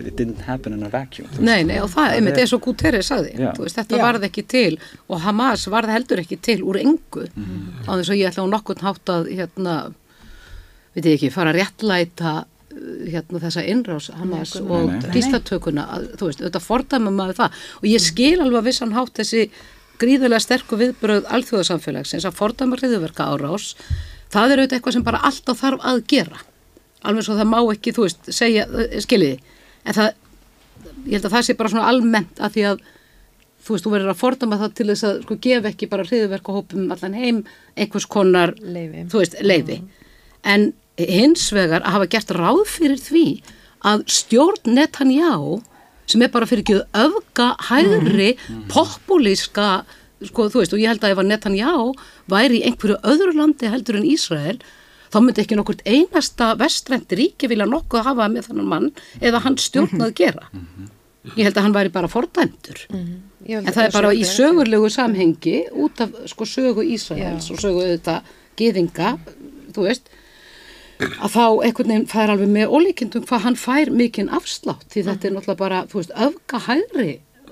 it didn't happen in a vacuum. Nei, nei, og það, einmitt er- eins og Guterres þú veist, þetta Já. varð ekki til og Hamas varð heldur ekki til úr engu. Á þess að ég ætla á nokkurn hátt að, hérna, veit ég ekki, fara að réttlæta uh, hérna þessa innrás Hamas Nei, og gíslatökuna, að, þú veist, þetta fordæma maður það. Og ég skil alveg að vissan hátt þessi gríðarlega sterku viðbröð alþjóðasamfélagsins að fordæma hriðuverka árás, það er auðvitað eitthvað sem bara alltaf þarf að gera. Alveg svo það má ekki, þú veist, segja, uh, skiljiði, en það ég held að það sé bara svona almennt að því að þú veist, þú verður að fordama það til þess að sko gefa ekki bara hriðverk og hópum um allan heim einhvers konar, Leyfi. þú veist, leifi en hins vegar að hafa gert ráð fyrir því að stjórn Netanyahu sem er bara fyrir ekki öfga hægri, populíska sko, þú veist, og ég held að ef að Netanyahu væri í einhverju öðru landi heldur en Ísrael þá myndi ekki nokkurt einasta vestrænt ríki vilja nokkuð hafa með þannig mann eða hann stjórnað gera. Ég held að hann væri bara fordæmdur. Ég held En að það er bara í sögurlegu samhengi út af sko sögu Ísraels og sögu auðvitað geðinga, þú veist, að þá einhvern veginn er alveg með ólíkindum hvað hann fær mikinn afslátt því þetta er náttúrulega bara, þú veist, öfga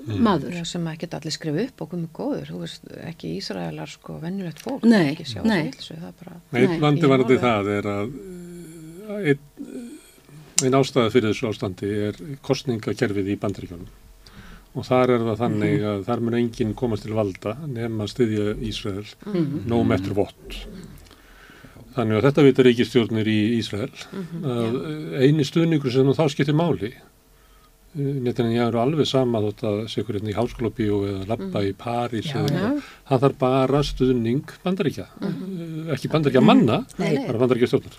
hægri maður. Já, sem geta allir skrifa upp og komið góður, þú veist, ekki Ísraelar sko vennulegt fólk, Nei, ekki sjá nei. þessu það er bara, Einn Nei, vandi ég varandi alveg- það er að uh, einn ein ástæða fyrir þessu ástandi er kostningakerfið í bandaríkjónum og þar er það þannig að þar mun enginn komast til valda nema að styðja Ísrael no matter what þannig að þetta vita ríkistjórnir í Ísrael að eini stuðningur sem þá skiptir máli ég eru alveg sama þótt að sé ykkur hérna í háskólabíu eða labba í París Já, eða já. eitthvað. það þarf bara stuðning bandaríkja, ekki bandaríkja manna Nei, bara bandaríkja stjórnar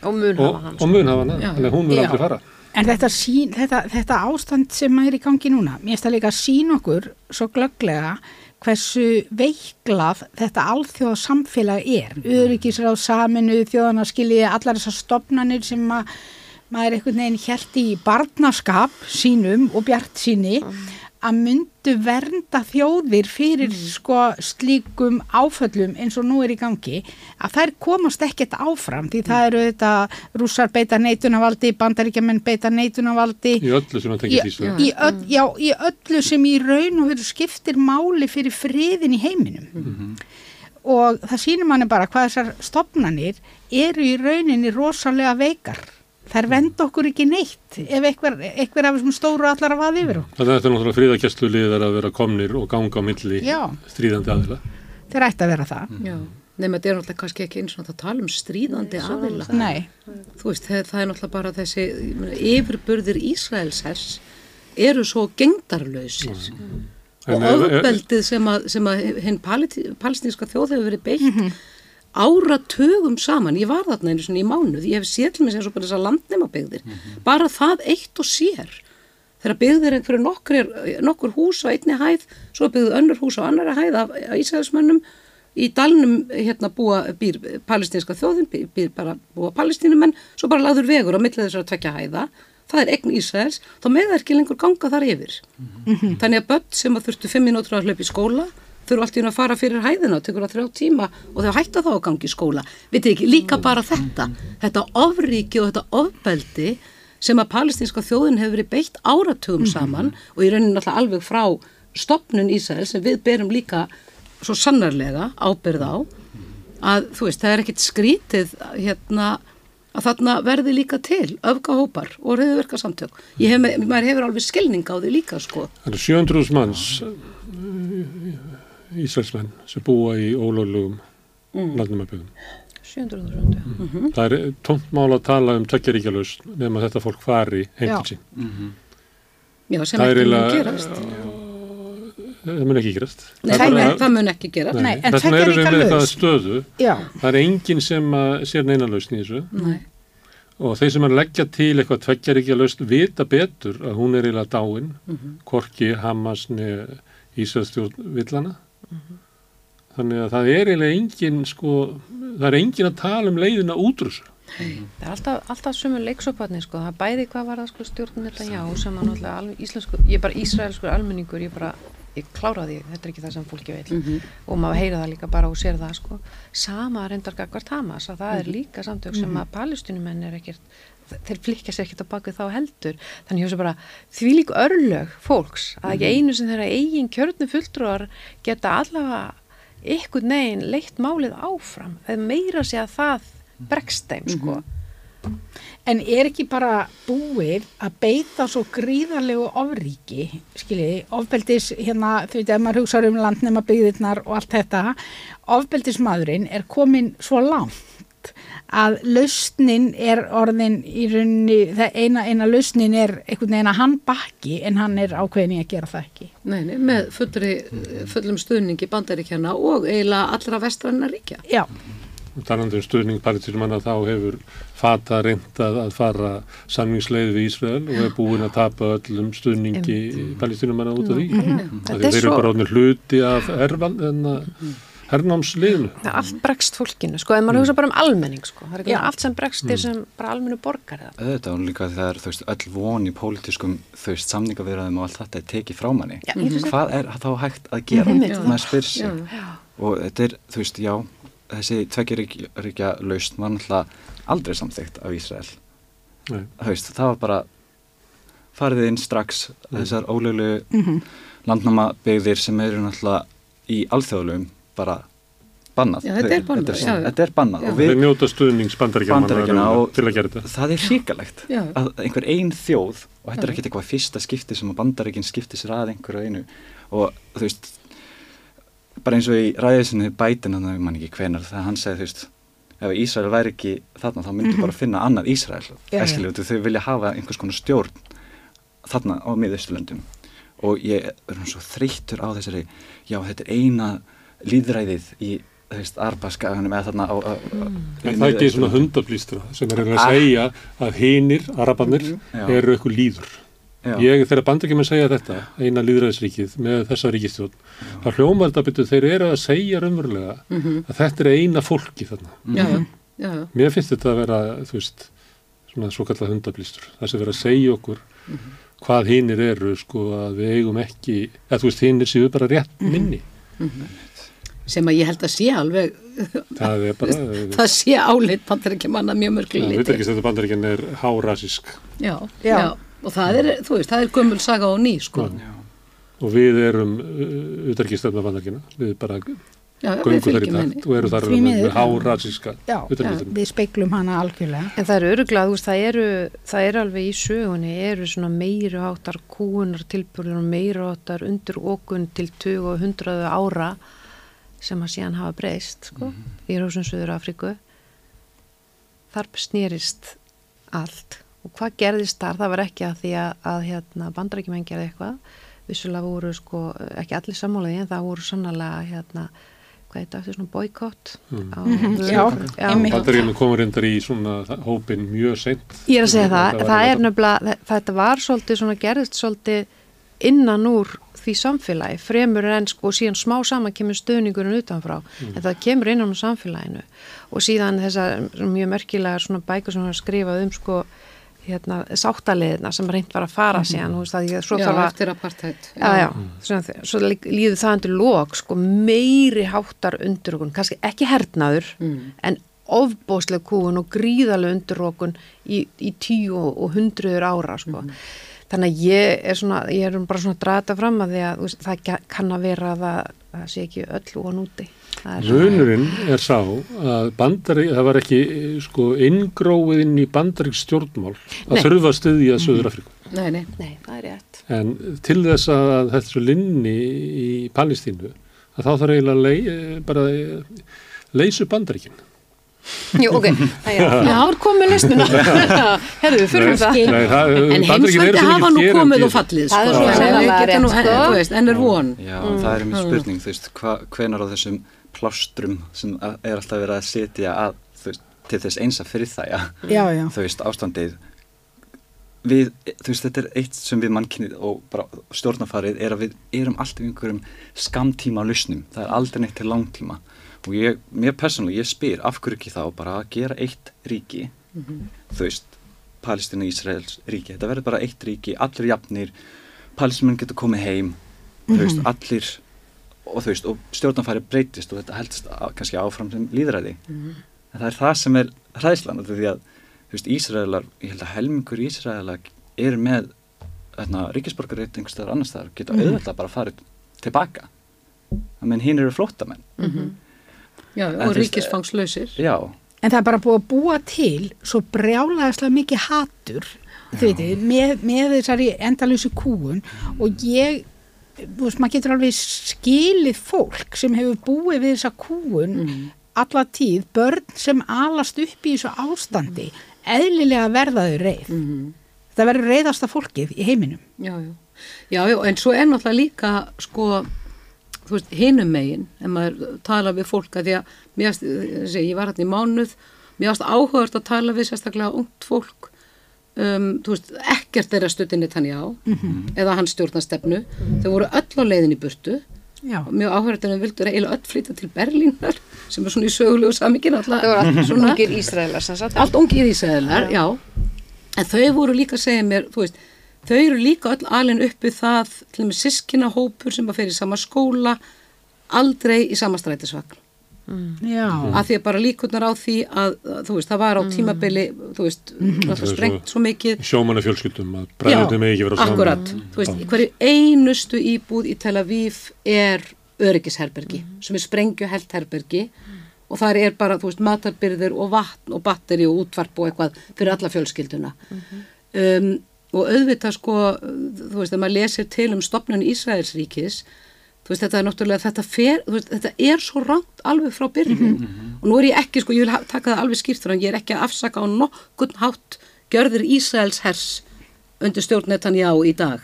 og mun og, hafa hann og mun hafa Já. þannig að hún mun Já. aldrei fara. En þetta, sín, þetta, þetta ástand sem er í gangi núna, mér það líka að sína okkur svo glögglega hversu veiklað þetta alþjóða samfélag er. Öryggisráð saminu, þjóðana skiljiði allar þessar stopnanir sem að maður einhvern veginn held í barnaskap sínum og bjart síni að myndu vernda þjóðir fyrir sko slíkum áföllum eins og nú er í gangi að þær komast ekkert áfram því það eru þetta rússar beita neitunarvaldi, bandaríkjaman beita neitunarvaldi. Í öllu sem að tengja því svo. í, öll, já, í öllu sem í raun og veru skiptir máli fyrir friðin í heiminum. Og það sýnir manni bara hvað þessar stopnanir eru í rauninni rosalega veikar þær venda okkur ekki neitt ef einhver, einhver af þessum stóru allar að vaða yfir okkur. Þannig að þetta er náttúrulega fríðakesslu liðar að vera komnir og ganga á milli Já. stríðandi aðila. þeir ætti að vera það. Já, nema þetta er náttúrulega kannski ekki eins og að tala um stríðandi aðila. Nei, Þú veist, það, það er náttúrulega bara þessi ég meina, yfirburðir Ísraelshers eru svo gengdarlausir og En ef- ef- ofbeldið sem að, sem að hinn palestinska þjóð hefur verið beitt áratugum saman, ég var þarna einu svona í mánuð, ég hef séð til mig sem svo bara þessar landnemabegðir, bara það eitt og sér. Þegar byggðir einhverju nokkur, nokkur hús á einni hæð, svo byggðið önnur hús á annara hæð af, af Ísraelsmönnum. Í dalnum hérna búa býr palestinska þjóðin, býr, býr bara búa palestinumenn, svo bara laður vegur á millið þessar tvekja hæða, það er eign Ísraels, þá með það ekki lengur ganga þar yfir. Þannig að börn sem að þurftu fimm mínútur að hlaupa í skóla, þurfa allt í hún að fara fyrir hæðina, tekur það þrjá tíma og þau hætta þá að gangi í skóla. Vitið ekki, líka bara þetta, þetta ofríki og þetta ofbeldi sem að palestinska þjóðin hefur verið beitt áratugum saman og í rauninni alltaf alveg frá stopnun Ísrael sem við berum líka svo sannarlega ábyrð á að þú veist, það er ekkit skrítið hérna að þarna verði líka til öfgahópar og reyðverka samtök. Ég hef, maður hefur alveg skilning á því líka sko. Það eru 700.000 manns Ísraelsmenn sem búa í ólöglegum mm. landnumabjöðum. 700.000 Það er tómt mál að tala um tökjaríkjalaust nema þetta fólk fari til sín. Já, sem Það er ekki mun gerast. Það mun ekki gerast. Nei, Það það, er bara- mun- það mun ekki gerast. Nei, en Þess vegna erum við með það stöðu. já, Það er enginn sem að sér neina lausn í þessu Nei. og þeir sem að leggja til eitthvað tveggjaríkja lausn vita betur að hún er eiginlega dáin, Korki, Hamas, Ísraelstjórn villana. Þannig að það er eiginlega enginn sko, það er enginn að tala um leiðina útrús. Það er alltaf, alltaf sömu leiksoparnir sko, það er bæði hvað var það sko stjórnum þetta já sem að náttúrulega alveg íslensku, ég er bara ísraelskur almenningur, ég bara, ég klára því, þetta er ekki það sem fólki vil og maður heyra það líka bara og sér það sko, sama reyndar gagvart Hamas að það er líka samtök sem að palestinumenn er ekkert, þeir flikka sér ekkert á baku þá heldur, þannig ég hugsa bara því líka örlög fólks að ekki einu sem þeirra eigin kjörnu fulltrúar geta allavega ykkur negin leitt málið áfram eða meira sé að það bregst þeim sko. En er ekki bara búið að beita svo gríðarlegu ofríki, skiljiði, ofbeldis hérna, þú veit, ef maður hugsa um landnema byggðirnar og allt þetta, ofbeldismadurinn er komin svo langt að lausnin er orðin í rauninni, það eina, eina lausnin er einhvern veginn að hann bakki en hann er ákveðin í að gera það ekki. Nei, nei, með fullri, fullum stuðningi bandaríkjana og eiginlega allra vestranna ríkja. Já, Talandi um stuðning palestinumanna þá hefur Fata reyndað að fara samningsleið við Ísrael og er búin að tapa öllum stuðningi palestinumanna út af því. Er Þeir eru bara orðnir hluti af erval, enna, hernámsliðinu. það allt bregst fólkinu sko, en maður hugsa bara um almenning sko, það er ekki Já. allt sem bregst þér sem bara almennu borgar eða? Auðvitað og líka þegar þú veist öll von í pólitískum þú veist samningavirðum og allt þetta er tekið frá manni. Já, finnst hvað er þá hægt að gera? Einmitt. maður spyr sig. Já. og þetta er þú veist já þessi tveggjaríkja lausn var náttúrulega aldrei samþygt af Ísrael. Veist það var bara farið inn strax þessar ólöglu mm landnáma byggðir sem eru náttúrulega í alþjóðlegum bara bannað Já, þetta er bannað, þetta já. þetta er bannað Já. og Þeir við njóta stuðnings og- til að gera þetta. það er hrikalegt Já. að einhver ein þjóð og þetta er ekkert eitthvað fyrsta skipti sem að bandaríkinn skipti sér að einhverju einu og þú veist bara eins og í ræðisinu bætin hann mann ekki hvenar þegar hann segi þú veist ef Ísrael væri ekki þarna þá myndi bara finna annað Ísrael æskilu, þau vilja hafa einhvers konar stjórn þarna á miðausturlöndum og ég er nú svo þreyttur á þessari já þetta er eina líðræðið í Arbaskaganum eða þarna á, á, En það er ekki svona hundablýstra sem er að segja að hinir, arabanir, Já. eru eitthvað líður. Já. Ég, þegar bandrækjum segja þetta, eina líðræðisríkið með þessa ríkistjón, þá hljómar þetta betur, þeir eru að segja raunverulega að þetta er eina fólki þarna. já, já, já, já. Mér finnst þetta að vera, þú veist, svona svo kallað hundablýstur. Það sem vera að segja okkur hvað hinir eru, sko, að við eigum ekki, að þú veist, hinir séu bara rétt minni. Sem að ég held að sé alveg Það er bara, það sé áleitt bandarækjumanna mjög mörgli það veit liti ekki að þetta bandrækjan er hárasísk. já, Já. já, og það er, þú veist, það er gömul saga og ný, sko Já. Og við erum utarkistöfna bandrækjana, við bara já, já, við göngum þar í fylgjum takt og eru þar með, hárasíska Já, utarkistöfna. við speiklum hana algjörlega. En það eru öruglega, þú veist, það eru, það eru alveg í sögunni, eru svona meiri háttar kúunar tilbúrður og meiri háttar undir okun til 20 og 100 ára sem að síðan hafa breyst, sko, í Rósum Suður Afríku. Þar snýrist allt. Og hvað gerðist þar, það var ekki að því að, að hérna, bandarækjumenn gerði eitthvað, vissulega voru sko ekki allir sammálaði en það voru sannlega hérna, hvað er þetta, svona boykott á Já, einmitt. Bandaríkjana komur reyndar í svona hópin mjög seint. Ég er að segja það, var það er þetta- nefnilega, þe- þetta var svolítið svona gerðist svolítið innan úr því samfélagi, fremur en sko og síðan smá saman kemur stöðningurinn utanfrá, en það kemur innan úr samfélaginu. Og síðan þessar mjög merkilega svona bækur sem var skrifað um sko hérna sáttaliðina sem reynd var að fara síðan, þú veist að ég svo já, þarf að eftir apartheid. Já, já, svona, þe- svo lí- líður það undir lok, sko, meiri háttar undir okkur, kannski ekki hernaður, en ofbóðsleg kúun og gríðarlega undir okkur í, í tíu og, hundruður ára, sko. Þannig að ég er svona, ég er bara svona að draga þetta fram að því að þú veist, það ka- kann að vera að það, það sé ekki öll og núti. Það er er sá að bandari, það var ekki sko inngróið inn í bandarík stjórnmál að Nei. þurfa að styðja Söður Afríku. nei, nei, Nei, það er rétt. En til þess að þetta er svo linni í Palestínu, að þá þarf eiginlega að lei, eh, bara leysu bandaríkin. Jú, ok, það er, já, það er komið lausnuna. Herðu, við fyrir það. Nei, það, en heimsveldi hafa nú komið og fallið Það er sko. svo Þannig að sannarlega við getum nú- rétt, sko. þú veist, en er von Já, það er mjög spurning, þú veist, hva, hvenar á þessum plástrum sem er alltaf verið að setja að, þú veist, til þess eins að fyrir það, já, Já, já. þú veist, ástandið við, þú veist, þetta er eitt sem við mannkynnið og bara stjórnafarið er að við erum alltaf í einhverjum skamtíma lausnum, það er aldrei neitt til langtíma og ég, mér persónulega, ég spyr af hverju ekki þá bara að gera eitt ríki þú veist, Palestína Ísraels ríki, þetta verður bara eitt ríki allir jafnir, Palestínumenn getur komið heim, þú veist, allir og þú veist, og stjórnarfæri breytist og þetta heldst á, kannski áfram sem líðræði en það er það sem er hræðslan því að, þú veist, Ísraelar ég held að helmingur Ísraelar er með þarna, staðar annars staðar, geta Mhm. auðvitað bara farið tilbaka. Menn hinn eru flóttamenn já, En og ríkisfangslausir. já, En það er bara búið að búa til svo brjálæðislega mikið hatur þú veitir, með, með þessari endalösu kúun og ég þú veist, maður getur alveg skilið fólk sem hefur búið við þessa kúun alla tíð, börn sem alast upp í þessu ástandi eðlilega verða þau reið. Það verður reiðasta fólkið í heiminum. Já, já. já, já, en svo er náttúrulega líka sko, þú veist, hinum megin en maður tala við fólk að því að mér, þessi, ég var hérna í mánuð mér ást áhugast að tala við sérstaklega ungt fólk um, þú veist, ekkert þeirra stöttinni tann já eða hans stjórnastefnu þau voru öll á leiðin í burtu. Já, og mjög áhugast en þau vildu eiginlega öll flytja til Berlínar sem er svona í sögulegu samingin alltaf Það voru allt svona, ungir Ísraelar allt ungir Ísraelar, já. En þau voru líka að segja mér, þú veist, þau eru líka öll alin uppi það, til og með sískina hópur sem að fer í sama skóla, aldrei í sama strætisvagn. já, Af því að bara líkurnar á því að, að, þú veist, það var á tímabili, þú veist, alltaf svo- sprengt svo mikið. Sjómanna fjölskyldum að bræðinu með ekki vera saman. akkurat. Þú veist, hverju einustu íbúð í Tel Aviv er öryggisherbergi, sem er sprengjuhelt herbergi og þar er bara, þú veist, matarbyrðir og vatn og batteri og útvarp og eitthvað fyrir alla fjölskylduna. Um, og auðvitað sko, þú veist, þegar maður lesir til um stopnun Ísraelsríkis, þú veist, þetta er náttúrulega, þetta fer, þú veist, þetta er svo rangt alveg frá byrjun. Og nú er ég ekki, sko, ég vil taka það alveg skýrt þannig, ég er ekki að afsaka á nokkurn hátt gjörðir Ísraels hers undir stjórn Netanyahu í dag.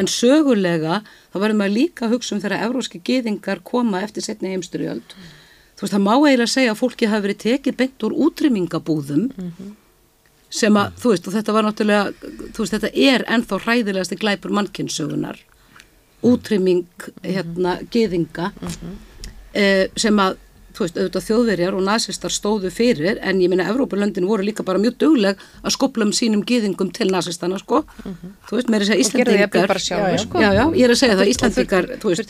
En sögulega þá verður maður líka að hugsa um þegar evróski gyðingar koma eftir setni heimsturjöld. þú veist, það má eiginlega segja að fólki hafi verið tekið beint úr útrymmingabúðum sem að, þú veist, og þetta var náttúrulega, þú veist, þetta er ennþá hræðilegasti glæpur mannkynnssögunar útrymming, hérna, geðinga eh, sem að, þú veist, auðvitað þjóðverjar og nasistar stóðu fyrir, en ég minna Evrópulöndin voru líka bara mjög dugleg að skopla um sínum geðingum til nasistana, sko. Þú veist, meira að segja Íslandingar sjálfur sko. Já, já, ég er að segja það, Íslandingar, þú veist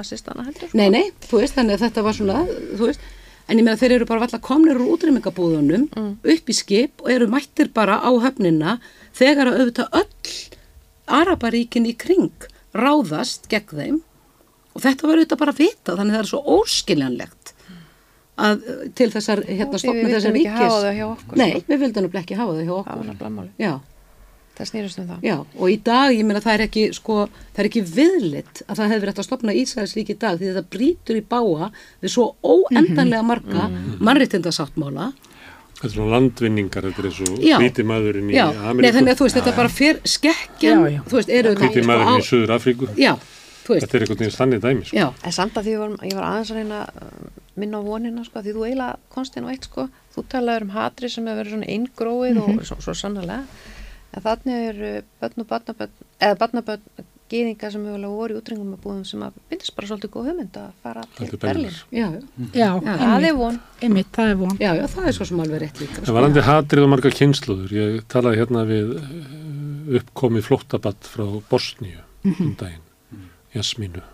nazistana sko. Nei, nei, þú veist, þannig að þetta var svona, þú veist, en ég meina þeir eru bara valla komnir úr útrymmingabúðunum upp í skip og eru mættir bara á höfnina þegar að auðvitað öll Araparíkin í kring ráðast gegn þeim og þetta var auðvitað bara að vita, þannig að það er svo óskiljanlegt að uh, til þessar, hérna, Því stopna við þessar vildum ekki ríkis. hafa það hjá okkur Nei, sko. við vildum ekki hafa það hjá okkur. var nefnilega máli Já, það snýrist um það Já, og í dag, ég meina, það er ekki, sko, það er ekki viðlitt að það hefur eftir að stopna Ísraelsrík í dag því þetta brýtur í báa við svo óendanlega marga mannréttindasáttmála. Þetta er svona landvinningar, þetta er eins og Já. hvíti maðurinn í Já, nei, Ameríku, þannig að þú veist, þetta bara fer skekkjan, Já, já. þú veist, eru hvíti sko, maðurinn í á- Suður Afríku. Já, þú veist, Þetta er einhvern veginn stannið dæmi. Sko. já, En samt að því var, ég var aðeins að reyna að minna á vonina sko, því þú eiginlega konst inn á eitt sko, þú talaður um hatri sem hefur verið svona eingróið og svo, svo sannlega, en þannig er börn og barnabörn, eða barnabörn gýðinga sem hefur voru í útringum að búðum sem að byrjast bara svolítið góð hugmynd að fara til er Berlín. Já, Já, Já. Það er von. einmitt, það er von. já, já, það er svo sem alveg rétt líka. Það sko. var andi hatrið og marga kynsluður. Ég talaði hérna við eh, uppkomið flóttabatt frá Bosníu um daginn, Jasmínu.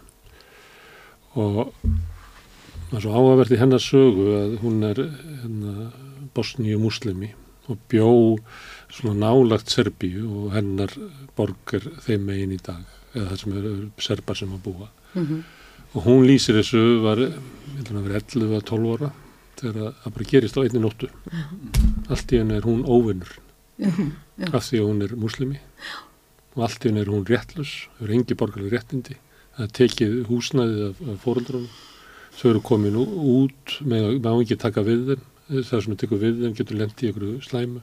Og það er svo áhugavert í hennar sögu að hún er hérna, Bosníu muslimi og bjó svona nálagt Serbíu og hennar borg er þeim megin í dag eða það sem eru serbar sem að búa. Mhm. Og hún lýsir þessu, var, ég held að vera 11 að 12 ára, þegar það bara gerist á einni nóttu. Allt í henni er hún óvinnur, Mhm, já. af því að hún er muslimi og allt í henni er hún réttlus, hefur engi borgarlega réttindi, það tekið húsnæðið af, af fóruldrunum, þau eru komin út, með má ekki taka við þeim, það sem er tekur við þeim getur lent í einhverju slæmu,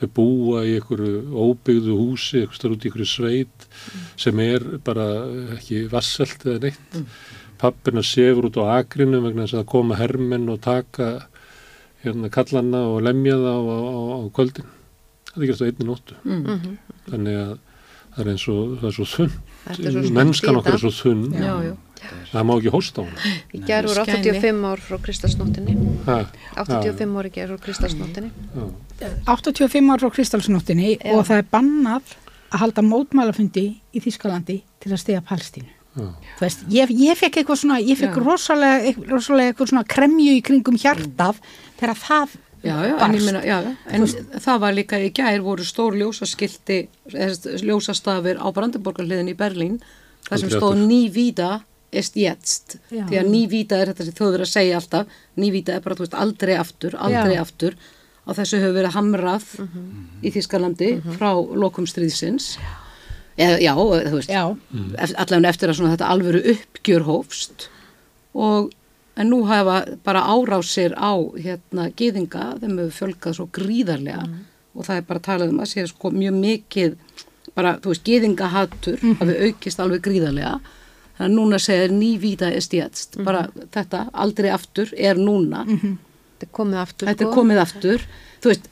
þau búa í einhverju óbyggðu húsi, einhverju starf út í einhverju sveit sem er bara ekki vasselt eða neitt. Mm. Pappina sefur út á akrinu vegna þess að koma hermenn og taka hérna kallanna og lemja það á, á, á, á kvöldin. Það er ekki á einni nóttu. Mm. Þannig að það er eins og, það er svo þunn. Er Mennskan okkar er svo þunn. Já, já, Það má ekki hósta á hana. Í gerð voru Skæni. 85 ár frá Kristalsnóttinni. Ha, 85 ár í gerð frá Kristalsnóttinni. já. 85 ár frá Kristalsnóttinni og það er bannað að halda mótmálafundi í Þískalandi til að stiga Palstínu. Veist, ég, ég fekk eitthvað svona, ég fekk rosalega, rosalega eitthvað svona kremju í kringum hjartað þegar það Já, já, en ég meina, já, já, en það var líka í gær voru stór ljósaskilti, eða ljósastafir á Brandenborgarliðin í Berlín, það sem stóð ný vída est jetzt, Já. því að ný vída er þetta sem þjóður að segja alltaf, ný vída er bara, þú veist, aldrei aftur, aldrei Já. aftur, á þessu hefur verið hamrað í Þískalandi frá lokum stríðsins, eða, já, þú veist, Já, eft- allavega eftir að þetta alvöru uppgjör hófst. Og en nú hafa bara árásir á hérna gýðinga, þeim hefur fjölgað svo gríðarlega. Og það er bara talað um að sé sko mjög mikið bara, þú veist, gýðingahattur hafi aukist alveg gríðarlega þannig að núna segir ný víta er stjætst bara þetta, aldrei aftur er núna, Þetta er komið aftur. þetta er sko. komið aftur. Þú veist,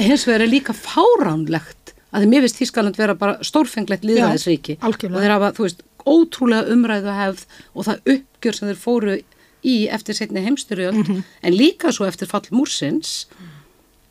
hins vegar er líka fáránlegt að því mér finnst Þískaland vera bara stórfenglegt algjörlega. og þeir hafa, þú veist, ótrúlega umræðu hefð og það uppgjör sem þeir fóru í eftir setni heimstyrjöld en líka svo eftir fall múrsins.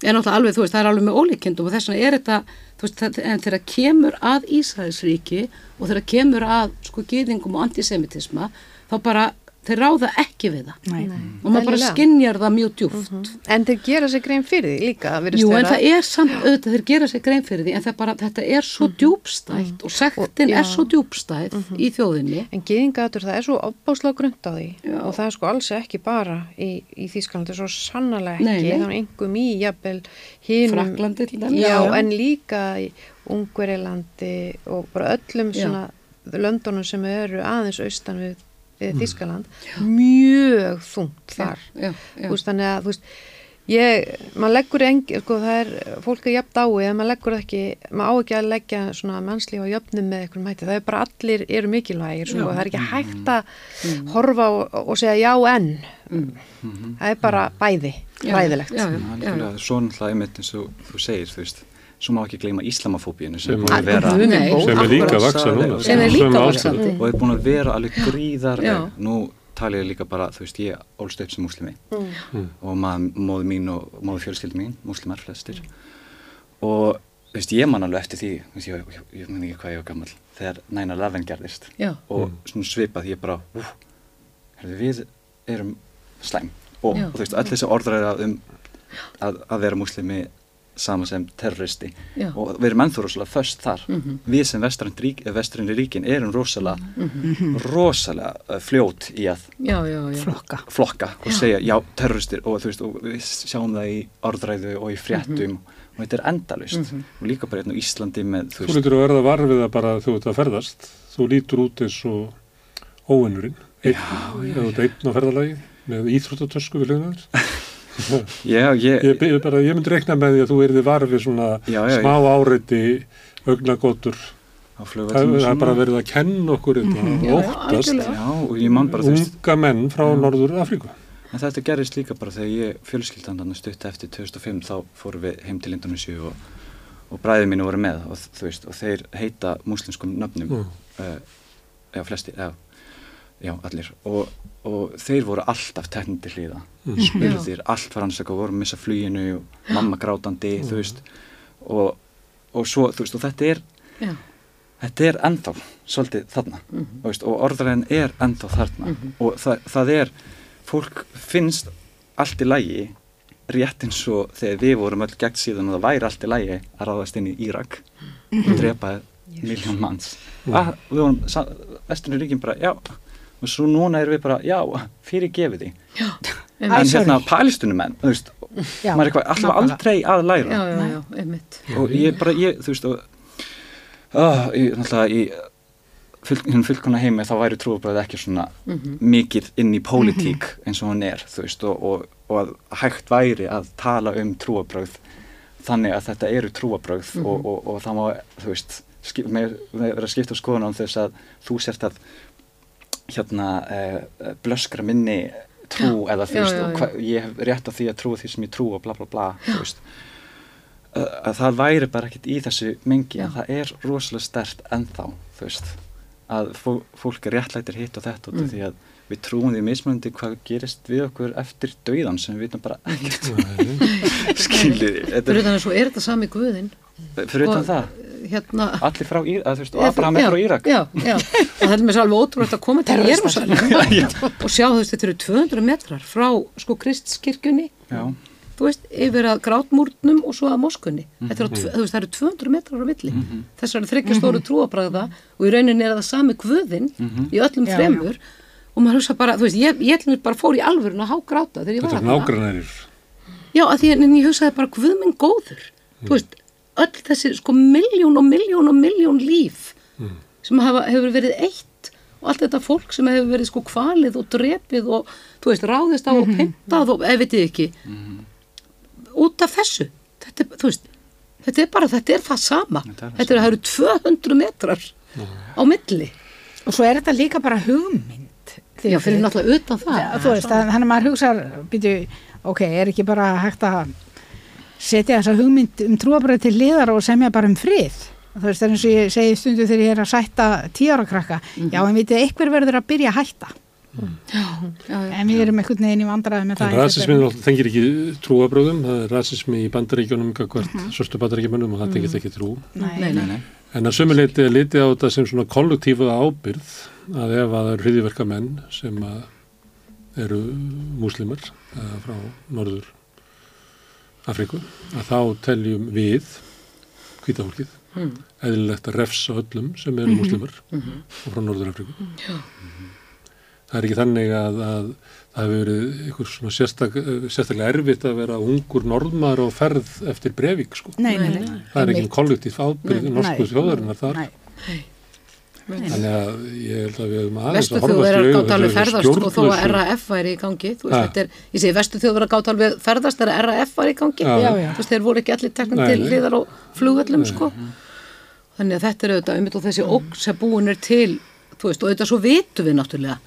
Er náttúrulega alveg, þú veist, það er alveg með ólíkindum og þess vegna er þetta, veist, það, en þegar kemur að Ísraelsríki og þegar kemur að, sko, gýðingum og antisemitisma, þá bara þeir ráða ekki við það Nei. og maður bara skinjar það mjög djúft En þeir gera sér grein fyrir því líka. virðist Jú, en það er samt auðvitað, þeir gera sér grein fyrir því en það bara, þetta er svo djúbstætt og sektin já. er svo djúbstætt í þjóðinni En gyðingatur, það er svo opbáslega grund á því Já. og það er sko alls ekki bara í, í Þýskalandi, svo sannarlega ekki, Nei, nei. það er einhverjum í jafnvel hinum. Frakklandi til dæmis. Já, en líka í Ungverilandi og bara öllum Já. svona löndunum sem eru aðeins austan við, við Þýskaland, mjög þungt þar. já, já. Veist, þannig að, þú veist, ég, maður leggur engi, sko, það er, fólk er jafn dái en maður leggur ekki, maður á ekki að leggja svona mannslíf á jöfnum með einhverjum hætti. Það er bara allir eru mikilvægir sko, það er ekki hægt að horfa og, og segja já en. Það er bara bæði, ræðilegt Já, já, Já, já, já. algjörlega, svo náttúrulega einmitt eins og þú segir, þú veist, svo má ekki gleyma islamafóbíinu sem Sem er sem er líka að Akkurat vaksa sagði- núna. sem er líka ástæðu. vaksandi og er búin að vera alveg gríðarleg Já. nú tala ég líka bara, þú veist, ég ólst upp sem muslimi Mm. og maður, móðu mín og móðu fjölskyldi mín, muslimar flestir og þú veist, ég man alveg eftir því þú veist, ég, ég, ég man ekki hvað ég var gammal þegar 9-11 gerðist Já. og Mm. svona svipað ég bara úf, herrðu, við erum slæm og, og þú veist, öll þessi orðræða um að, að vera muslimi sama sem terroristi. Já. og við erum ennþá rosalega föst þar. Mhm. við sem vestræni ríkin erum rosalega rosalega uh, fljót í að já, já, já. flokka. Flokka og segja já, terroristir og þú veist, og við sjáum það í orðræðu og í fréttum. Og þetta er endalust og líka bara hérna á Íslandi með, þú Þú veist, lítur að verða varfið að bara þú ert að ferðast, þú lítur út eins og óvinnurinn, einn, eða þú ert einn á ferðalagi með íþróttatösku við hliðnaður. Já, ég, Ég, ég, bara, ég myndi rekna með því að þú erði varfið svona Já, já, smá áreiti, augnagotur, það, er bara verið að kenna okkur þetta. Já, já, óttast unga menn frá Norður Afríku. en þetta gerist líka bara þegar ég fjölskyldan þannig stutt eftir 2005 þá fórum við heim til Indonesia og, og bræðið mínu voru með og veist, og þeir heita muslimskum nöfnum Mm. uh, já, flesti, já, já, allir. Og, og þeir voru alltaf teknir til hlýða Mm. spurðir, allt var hans eitthvað voru að missa fluginu og mamma grátandi þú veist. Og, og svo, þú veist, og þetta er Já. þetta er ennþá svolítið þarna Mhm. þú veist, og orðræðin er ennþá þarna. Og það, það er fólk finnst allt í lægi rétt eins og þegar við vorum öll gegn síðan og það væri allt í lægi að ráðast inn í Írak og drepa miljón manns. Að, við vorum, vesturinn ríkin bara, já og svo núna erum við bara, já, fyrir gefið því. En- en hérna pælistunumenn, þú veist Já, maður er eitthvað alltaf aldrei að læra. Já, já, já, einmitt. Og ég bara, ég, þú veist og, uh, ég, náttúrulega í hinn fullkona heimi þá væri trúabröð ekki svona Mhm. mikið inn í pólitík eins og hún er þú veist og, og, og að hægt væri að tala um trúabröð þannig að þetta eru trúabröð Mhm. og, og, og það má, þú veist vera að skipta skoðan á þess að þú sért að hérna uh, blöskra minni trú eða þú já, veist já, og já. hva, ég hef rétt á því að trúa því sem ég trú og bla bla bla þú veist. Að, að það væri bara ekkert í þessu mengi en Já. það er rosalega stert ennþá þú veist. Að fó, fólk er réttlættir hitt og þetta mm. því að við trúum því mismunandi hvað gerist við okkur eftir dauðan sem við vitum bara ekkert. Skiljið þetta fyrir er þannig að svo er þetta sami guðin fyrir utan Og- það hérna allir frá Írak, að, þú veist, og Abraham er frá Írak já, já, og þetta er mér svo alveg ótrúlega að koma til Jérúsalem og sjá þú veist, þetta eru 200 metrar frá sko Kristskirkjunni já, þú veist, yfir að grátmúrnum og svo að moskunni. Mhm. Þetta er, mm þú veist, það eru 200 metrar á milli. Þessar þryggja stóru trúabræða og í rauninni er það sami guðinn Mhm. í öllum Já, þremur og maður hugsa bara, þú veist, ég, ég ætlum bara fór í alvörun að há gráta þegar ég var Þetta er þarna. nágrannærir. Já, að því en ég hugsaði bara, guð minn góður. Þú veist, öll þessi sko miljón og miljón og miljón líf sem hafa, hefur verið eitt og allt þetta fólk sem hefur verið sko kvalið og drepið og, þú veist, ráðist á og pintað og, ef vitið ekki, út af þessu. Þetta, er, veist, þetta er bara, þetta er það sama. Þetta er Þetta er, eru 200 metrar á milli. og svo er þetta líka bara hugmynd Já, fyrir náttúrulega utan það. Já, þú veist, þannig að maður hugsa býtu, ok, er ekki bara hægt að setja þessa hugmynd um trúabröð til liðar og semja bara um frið þú veist, það er eins og ég segi stundu þegar ég er að sætta tíara krakka, já, en vitið, einhver verður að byrja að hætta Já, já. en við erum einhvern veginn í vandræði með En það rasismin náttúrulega tengir ekki trúabröðum, það er rasismi í bandaríkjunum, hvert Mhm. svörstu bandaríkjumönnum og það tengir ekki trú. Nei, nei, nei. nei En að sömuleiti er litið á þetta sem svona kollektífa ábyrð að ef að það eru hriðiverka menn sem að eru múslimar frá norður Afríku, að þá teljum við, hvítafólkið, Mm. eðlilegt að refsa öllum sem eru múslimar og frá norður Afríku. Já. Það er ekki þannig að, að það hefur verið eitthvað svona sérstak, sérstaklega erfitt að vera ungur norðmar og ferð eftir brefík sko. nei, nei, Nei, nei, Það er ekki Einmitt. kollektív ábyrð Nei, norsku nei. þjóðarinnar þar. nei. Þannig að ég held að við höfum aðeins Vestu að horfast þjóðverðar í augu gátt alveg ferðast sko þó að RAF væri í gangi þú veist, þetta er, ég segi vestu þjóðverðar gátt alveg ferðast þegar RAF væri í gangi. Já. Já, veist, þeir voru ekki allir teknum til nei. hliðar á flugvöllum sko. Þannig að þetta er auðvitað einmitt og þessi ógn sem búin er til þú veist, og auðvitað svo vitum við náttúrulega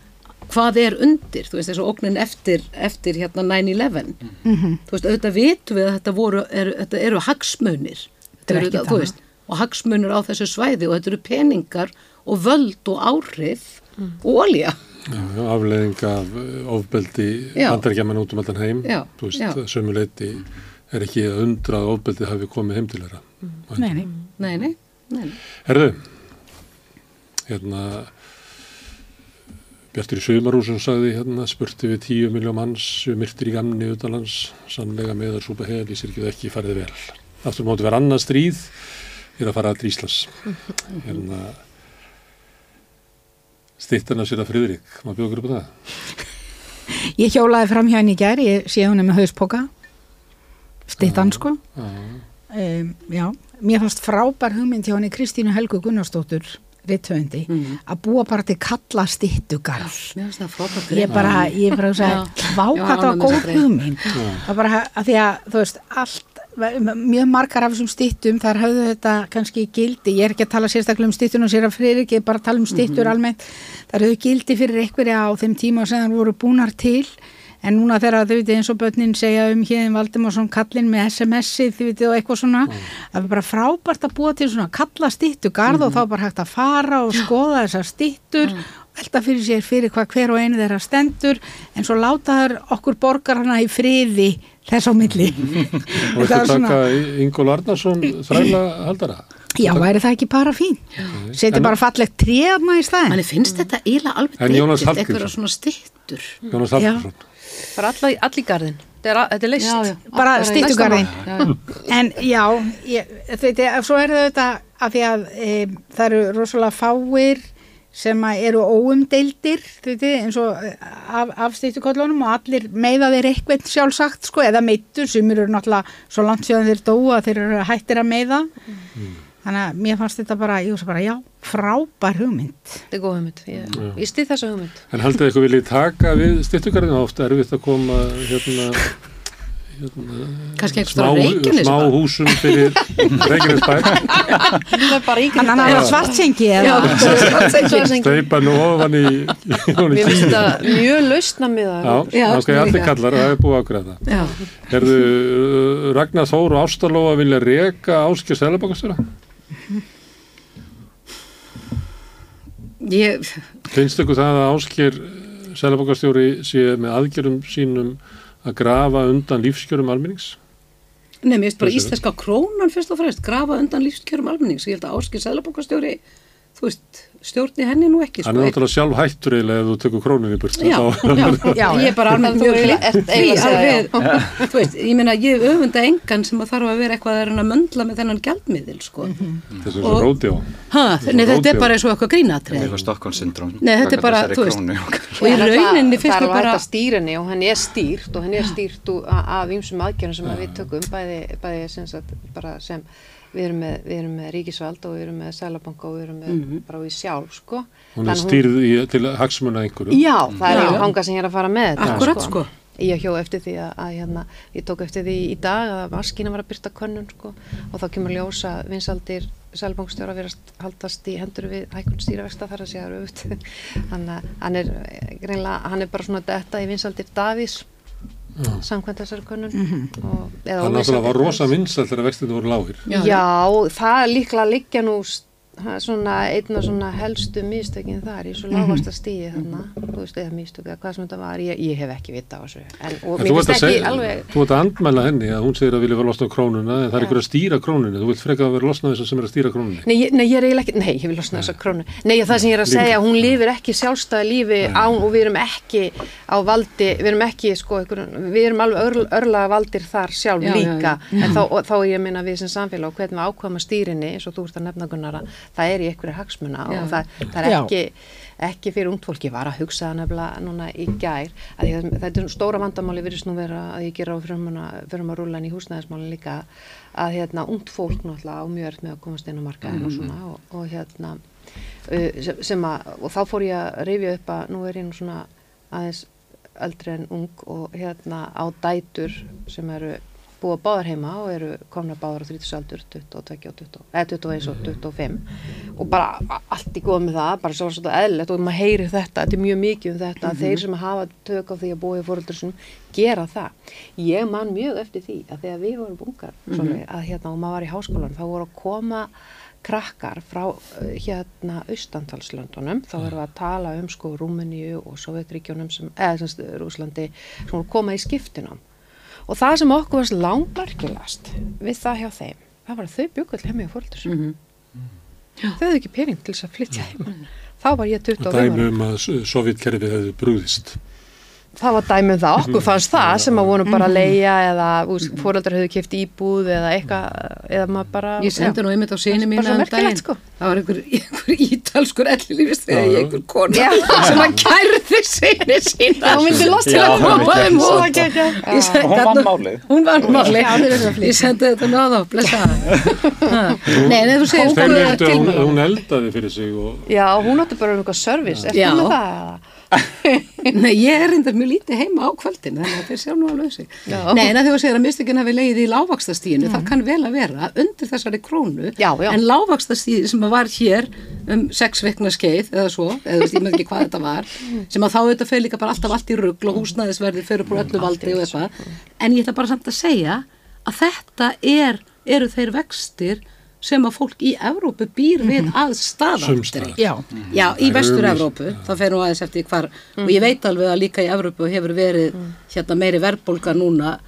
hvað er undir, þú veist, þessu ógnin eftir, eftir hérna 9-11 þú veist, auðvitað vitum við að þetta voru er, þetta eru hagsmunir. Þetta er eru auðvitað, þú veist, og hagsmunir á þessu svæði og þetta eru peningar og völd og áhrif og olja afleðing af uh, ofbeldi Já. bandarækjaman út um allan heim þú veist, sömuleiti er ekki að undra að ofbeldi hafi komið heim til þeirra Nei, nei. nei, nei. Herðu hérna Bjartur í Sumarúsum sagði hérna spurti við tíu miljón manns við myrtir í gamni utanlands sannlega meðar súpa hel, ég sér ekki farið vel aftur móti vera annað stríð er að fara að Íslands hérna stittan af sér að Friðrik. Maður bjóður upp á það? Ég hjólaði fram hjá henni í gær, ég sé henni með hauspoka, stittan sko. Um, já, mér fannst frábær hugmynd hjá henni Kristínu Helgu Gunnarsdóttur, ritthöfundi, að búa bara til kalla frábært Ég bara, ég bara Já. sagði, vá Já, hvað það var ánægð með góð hugmynd. Það bara að því að, þú veist, allt, mjög margar af þessum stittum, þar höfðu þetta kannski gildi, ég er ekki að tala sérstaklega um stittun og sér að fyrir ekki, bara tala um stittur almennt, þar höfðu gildi fyrir einhverja á þeim tíma sem þar voru búnar til, en núna þegar þau veitir eins og börnin segja um hérðin Valdimarsson kallin með SMS-ið, þau veitir og eitthvað svona, það er bara frábært að búa til svona kalla stittu garð og þá bara hægt að fara og skoða þessar stittur velta fyrir sér fyrir hvað hver og einu þeirra stendur en svo láta þær okkur borgar hana í friði þess á milli og Þetta var taka Ingól Arnarsson þræla haldara já, væri það ekki bara fín setja En- bara fallegt tréðna í staðin Manni finnst þetta eiginlega alveg En Hallgrímsson? einhverja svona stittur. Jónas. Hallgrímsson bara alla, all í garðin þetta er, þetta er leist Já, já. Bara já. en já, ég, þetta, svo er þetta að því að e, það eru rosalega fáir sem eru óumdeildir þú veit, eins og eh, af, af stýttukollunum og allir meiða þeir eitthvað sjálfsagt sko, eða meittur sem eru náttúrulega svo langt síðan þeir dóa þeir eru hættir að meiða. Þannig að mér fannst þetta bara, bara já, frábær hugmynd. Þetta er góð hugmynd, ég, ég stið þessa hugmynd. En haldið eitthvað viljið taka við styrtugarðinu ofta erfitt að koma hérna, hérna Kannski einhvers smá, smá húsum fyrir Reykjanesbæ. Það er bara yngri hann hann var svartsengi steipa nú ofan í mér finnst það mjög lausna með Já, það Já, þá skal ég allir líka. kallar það er búið að ákveða það. Já, Herðu, uh, Ragnar Þór og Ástalóa vilja reka Áskir Sælabakastjóra ég, Finnst ykkur það að Áskir Sælabakastjóri sé með aðgjörum sínum að grafa undan lífskjörum almennings? nefnir, ég veist bara íslenska krónan fyrst og fremst, grafa undan lífskjörum almennings. Ég held að Áskil Sæðlabókastjóri, þú veist, stjórni henni nú ekki. Hann er náttúrulega sjálf hættur ef þú tekur krónin í burtu. Já, þá- já, Já, ég er bara almennt Þú mjög hlýtt að þú veist, ég meina ég öfunda engan sem að þarf að vera eitthvað að að möndla með þennan gjaldmiðil, sko. Þessu Og- svo róti á. Ha, nei, þetta er bara eins og eitthvað grínatrið. eitthvað Stockholm syndrom Nei, þetta er bara, þú veist, og í rauninni finnst það er bara, alveg að stýra henni og henni er stýrt og henni er stýrt af ýmsum aðgerðum sem að við tökum bæði, sem við erum, með, við erum með ríkisvald og við erum með sælabanka og við erum með bara við sjálf sko. Hún er stýrð í, til hagsmuna einhverju. Já, það er Já. hanga sem ég er að fara með þetta, Akkúrat, sko. Ég hjó eftir því að, að hérna, ég tók eftir því í dag að maskina var að byrta könnun sko og þá kemur ljósa vinsaldir sælbankstjóra verðast haldast í hendur við hækkun stýravexta þar að segja að hann er greinlega, hann er bara svona detta í vinsaldir Davís samkvæmt þessari könnun. Og, eða Hann náttúrulega var rosa vinsælt þegar vextinu voru lágir. Já, Já, það líklega liggja nú það svona einn af svona helstu místökin þar í svo lágasta stíði þarna, þú veist, eða místök eða hvað sem þetta var, ég, ég hef ekki vita á þessu en, og En þú ert að alveg að andmæla henni að hún segir að vilja vera losna á krónuna en það er Já. ykkur að stýra krónunni. Þú vilt freka að vera losna þessum sem er að stýra krónunni. Nei, ég- nei, ég er eiginlega ekki, nei, ég vil losna þessa krónu Nei, það sem ég er að Líka. segja, hún lifir ekki sjálfstæði lífi án og við erum ekki á valdi, við erum ekki, sko, einhver, við erum alveg örl, örlaga valdir þar sjálf Já, já, líka, já. en þá, og, þá ég meina við sem samfélag hvernig við ákvæma stýrinni, eins og þú ert að nefna Gunnara, það er í einhverju hagsmuna Já. og það, það er ekki, ekki fyrir ungt fólki, var að hugsa það nefnilega núna í gær, að ég, þetta er stóra vandamáli virðist nú vera að ég gera á fyrir að rúla í húsnæðismálin líka að hérna ungt fólk náttúrulega á mjög erft með að komast inn á markaðin og svona og, og hérna uh, sem, sem að, og þá fór ég að rifja upp að nú er ég nú svona aðeins eldri en ung og hérna á dætur sem eru búa báðar heima og eru komna báðar á 30 aldur 22 og 20, eða 21 og 25 og bara allt í góð með það bara svo svona eðlilegt og maður heyrir þetta þetta er mjög mikið um þetta að þeir sem hafa tök á því að búa í fóröldur gera það. Ég man mjög eftir því að þegar við vorum bungar mm að hérna og maður var í háskólan þá voru að koma krakkar frá uh, hérna austantalslöndunum, þá erum við að tala um sko Rúmeníu og Sovjetríkjónum sem, eða semst Rúslandi sem voru að koma í skiptinum og það sem okkur varst langmarkilast við það hjá þeim, það var að þau bjökull heim í fóröldur mm Mhm. þau hefðu ekki pening til þess að flytja heim. Þá var ég 25 Dæmi ára. um að sovjetkerfið hefði brúðist. Það var dæmið um það, okkur fannst það sem að voru bara að leia eða fóröldar hefðu kipt íbúð eða eitthvað eða maður bara Ég sendi nú einmitt á síni um merkilegt, daginn. sko. Það var einhver, einhver ítalskur ellilífist já. einhver kona Já. sem að kærði sinni sína. Já, hún myndi losa til að koma það þeim út. Hún vann málið. Hún vann málið. Að. Ég sendi þetta náða þá, blessa það. Nei, en ef þú segir sko, að hún, eldaði fyrir sig og Já, hún átti bara um eitthvað service, eftir með það eða? Nei, ég er reyndar mjög lítið heima á kvöldin þannig að þeir sjá nú alveg sig. Já. Nei, en að að segja að mistökin hafi leiðið í lágvakstastíðinu það kann vel að vera undir þessari krónu Já, já. en lágvakstastíði sem að var hér um sex vikna skeið eða svo, eða þú veist, ég með ekki hvað þetta var sem að þá auðvitað fyrir líka bara alltaf allt í rugl og húsnæðisverði fyrir úr öllu valdi og eitthvað. en ég ætla bara samt að segja að þetta er, eru þeir vextir sem að fólk í Evrópu býr við að staðaldri. Já, Já, í Það vestur eru Evrópu, það fer nú aðeins eftir hvar. Og ég veit alveg að líka í Evrópu hefur verið hérna meiri verðbólga núna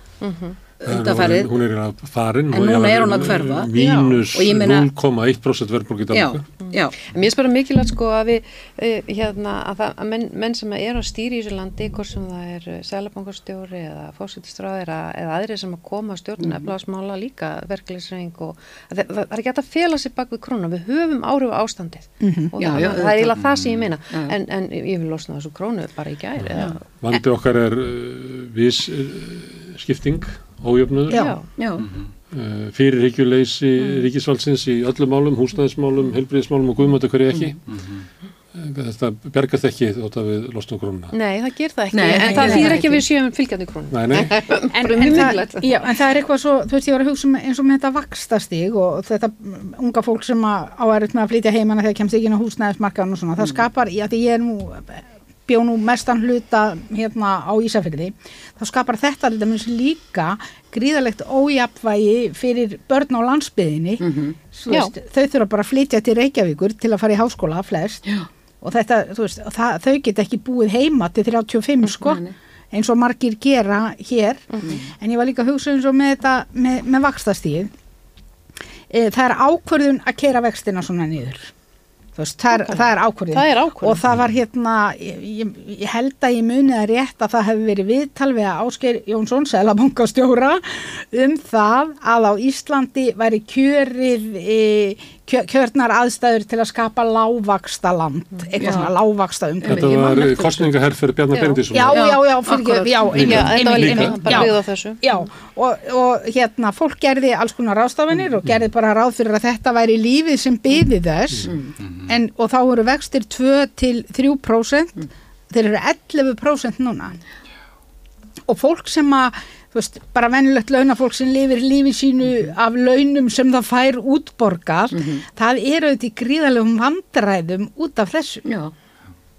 undanfarið hún er að farin En núna er hún að hverfa. mínus Já. Og ég meina- 0,1% verðbólk í Já, Danmarku já, En mér er bara mikilvægt sko að við, uh, hérna, að, það, að menn, menn sem eru að stýri í þessu landi, hvort sem það er selabankastjóri eða fósitistráðir eða, aðrir sem að koma að stjórnum mm. eflagsmála líka verkefliðsreying og að það, það er ekki hægt að fela sér bak við krónu, við höfum áhrif á ástandið og Já, það, já, það er eiginlega það sem ég meina, Já. en, en ég vil losna þessu krónu bara í gæri. eða- vandi okkar er uh, skipting ójöfnuður. Já. Já. já, uh, fyrirhyggjuleysi Mm. ríkisvaldsins í öllum málum, húsnæðismálum heilbriðismálum og guðmöndu hverju ekki. Mm. uh, þetta bergast ekki þótt að við losnum krónuna? Nei, það ger það ekki, Nei, en nei, það nei, ekki að við séum fylgjandi krónu. Nei, nei, en, en, það, já, en það er eitthvað svo, þú veist, ég var að hugsa um, eins og með þetta vakstastig og þetta mm, unga fólk sem að á erut með að flytja heimana þegar kemst ekki inn á húsnæðismarkaðan og svona, það skapar, já því ég er nú bjó nú mestan hluta hérna á Ísafirði, þá skapar þetta líka gríðalegt ójapvægi fyrir börn á landsbyðinni Þú Já. veist, þau þurfa bara að flytja til Reykjavíkur til að fara í háskóla flest. Já, og þetta, þú veist, það, þau get ekki búið heima til 35 sko nei. eins og margir gera hér. En ég var líka að hugsa eins og með þetta með, með vakstastíð e, það er ákvörðun að keira vextina svona niður veist, það er, það er Það er ákvörðun. og það var hérna ég, ég, held að ég muni það rétt að það hefði verið viðtal við að Ásgeir Jónsson selabankastjóra um það að á Íslandi væri kjörið e, kjörnar aðstæður til að skapa lágvaksta land eitthvað Já. svona lágvaksta umhverfi þetta var kostningaherr fyrir Bjarnar Já. Benedísson Já, já, já, fyrir já, einmitt, líka. einmitt, bara já. byggð á þessu. Já, og, og hérna, fólk gerði alls konar ráðstafanir og gerði bara ráð fyrir að þetta væri lífið sem byði þess. En, og þá voru vextir 2 til 3% þeir eru 11% núna. Og fólk sem að þú veist, bara venjulegt launafólk sem lifir lífi sínu af launum sem það fær útborgað það eru þetta í gríðalegum vandræðum út af þessu. Já,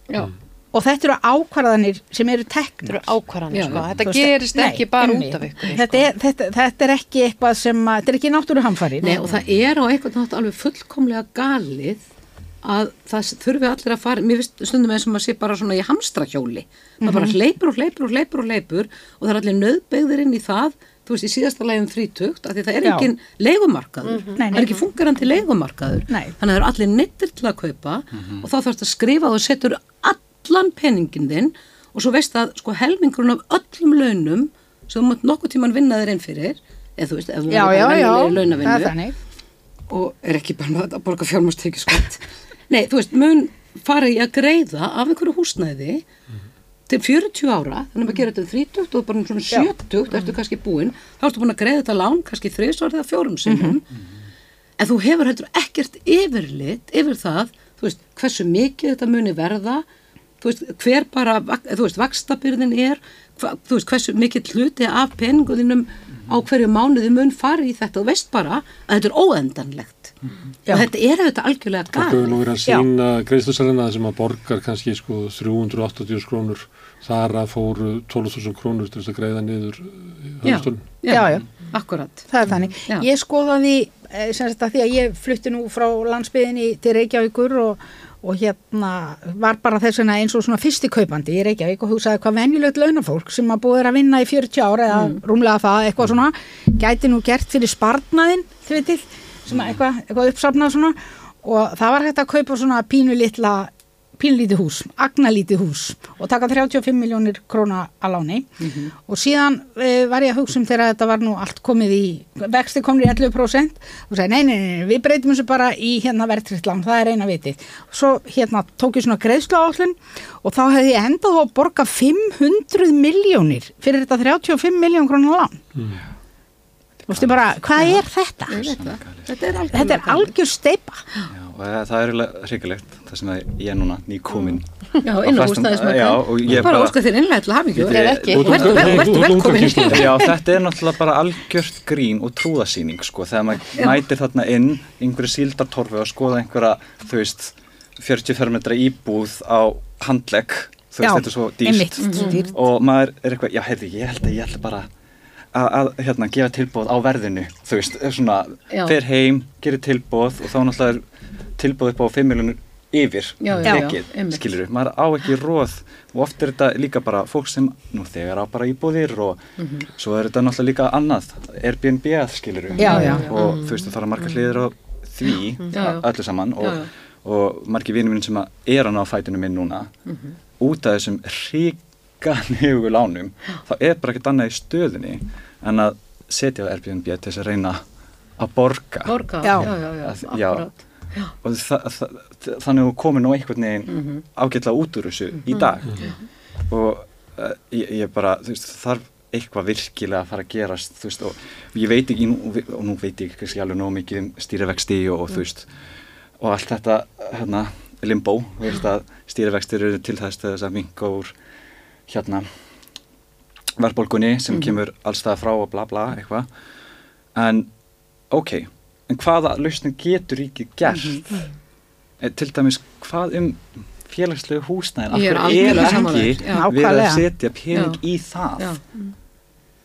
já, og þetta eru ákvarðanir sem eru Þetta teknar eru ákvarðanir, Já, sko. Þetta veist, gerist nei, ekki bara einmitt. út af ykkur. þetta er, þetta, þetta er ekki eitthvað sem að, þetta er ekki náttúruhamfari Nei, og það er á einhvern nátt alveg fullkomlega galið að það þurfi allir að fara, mér finnst stundum eins og maður sé bara svona í hamstrahjóli, maður bara hleypur og hleypur og hleypur og hleypur og það er allir nöðbegðir inn í það, þú veist, í síðasta lagum þrítugt, af því það er Já. engin leigumarkaður, Nei, það nei. er ekki fungerandi leigumarkaður, Nei. þannig að það eru allir nettir til að kaupa og þá þarfst að skrifa og þú setur allan peningin þinn og svo veist að sko helmingurinn af öllum launum sem þú mátt nokkuð tíman vinna þér inn fyrir, eða þú veist, ef þú já, er já, já, það launavinnu, er þannig. og er ekki bara að borga fjármástekjuskatt nei, þú veist, mun fara í að greiða af einhverju húsnæði til 40 ára, þannig að maður gera þetta um 30 og bara um svona 70, ertu kannski búinn. Þá ertu búin að greiða þetta lán kannski þrisvar eða fjórum sinnum. En þú hefur heldur ekkert yfirlit yfir það, þú veist, hversu mikið þetta muni verða, þú veist, hver bara, þú veist, vakstabyrðin er, hva, þú veist, hversu mikið hluti af peninguðinum á hverju mánuði mun fari í þetta. Og veist bara að þetta er óendanlegt. Já. Og þetta er þetta algjörlega Fólk hefur nú verið að sína greiðslusalina sem að borgar kannski sko 380 krónur þar að fóru 12.000 krónur til þess að greiða niður Já, höfstun. Já, já. Akkurat. Það er þannig. Já. Ég skoðaði, eh, sem sagt að því að ég flutti nú frá landsbyðinni til Reykjavíkur og, og hérna var bara þess vegna eins og svona fyrsti kaupandi í Reykjavík og hugsaði hvað venjulegt launafólk sem að búið að vinna í 40 ára eða rúmlega það, eitthvað svona, gæti nú gert fyrir sparnaðinn, þið veitir, sem að eitthvað, eitthvað uppsafnað svona. Og það var hægt að kaupa svona pínu litla pínlítið hús, agnalítið hús og taka 35 miljónir króna að láni. Og síðan e, var ég að hugsa um þegar þetta var nú allt komið í, vexti komið í 11% og sagði nei, nei, nei, við breytum þessu bara í hérna verðtritt lán, það er eina vitið. Svo hérna tók ég svona greiðslu áallun og þá hefði ég endað á að borga 500 miljónir fyrir þetta 35 miljón króna lán. Veistu bara, hvað er þetta? Þetta er Þetta er algjör steipa Já, og það er hryggilegt, það sem ég er núna nýkominn. Já, inn á húsnæðismarkaðinn. Já, og ég bara bara- óska þér innlega til hafingju. Vitið- Ef ekki, Þú- þú- vertu þú- vel- þú- vertu þú- þú- velkomin. þú- Já, þetta er náttúrulega bara algjört grín og trúðasýning, sko, þegar maður mætir þarna inn einhverju síldartorfi og skoða einhverja, þú veist, 40 fermetra íbúð á handlegg, þú veist, þetta er svo svo dýrt. og maður er eitthvað, já, heyrðu, ég held að ég ætla bara að, að hérna, gefa tilbúð á verðinu, þú veist, er svona, fer heim, gerir tilbúð og þá náttúrulega er tilbúð upp á 5 miljonur yfir, einmitt. skilur maður á ekki róð og oft er þetta líka bara fólk sem nú þegar á bara íbúðir og svo er þetta náttúrulega líka annað Airbnb að skilur já. og þú veist það fara margar hliðir á því öllu saman og, og margir vinur minn sem að er hann á fætinu minn núna út af þessum hriganegu lánum þá er bara ekkert annað í stöðunni en að setja á Airbnb til þess að reyna að borga Borga, Já. já, já, já, Að- já. akkurat. og þa þa þannig að þú komir nú einhvern veginn Mhm. ágætlega út úr þessu í dag og uh, ég, ég bara, þú veist, þarf eitthvað virkilega að fara að gerast þú veist, og ég veit ekki, nú, og nú veit ég kannski alveg nóg mikið um stýrivexti og, og þú veist, og allt þetta hérna, limbo, þú veist að stýrivextir eru til þess til þess að minka úr hérna verðbólgunni sem kemur allstað frá og bla bla eitthvað. En ok, en hvaða lausnum getur ríkið gert? Mm til dæmis hvað um félagslegu húsnæðin? Af er hverju er ekki verið að setja pening Já. í það? Já.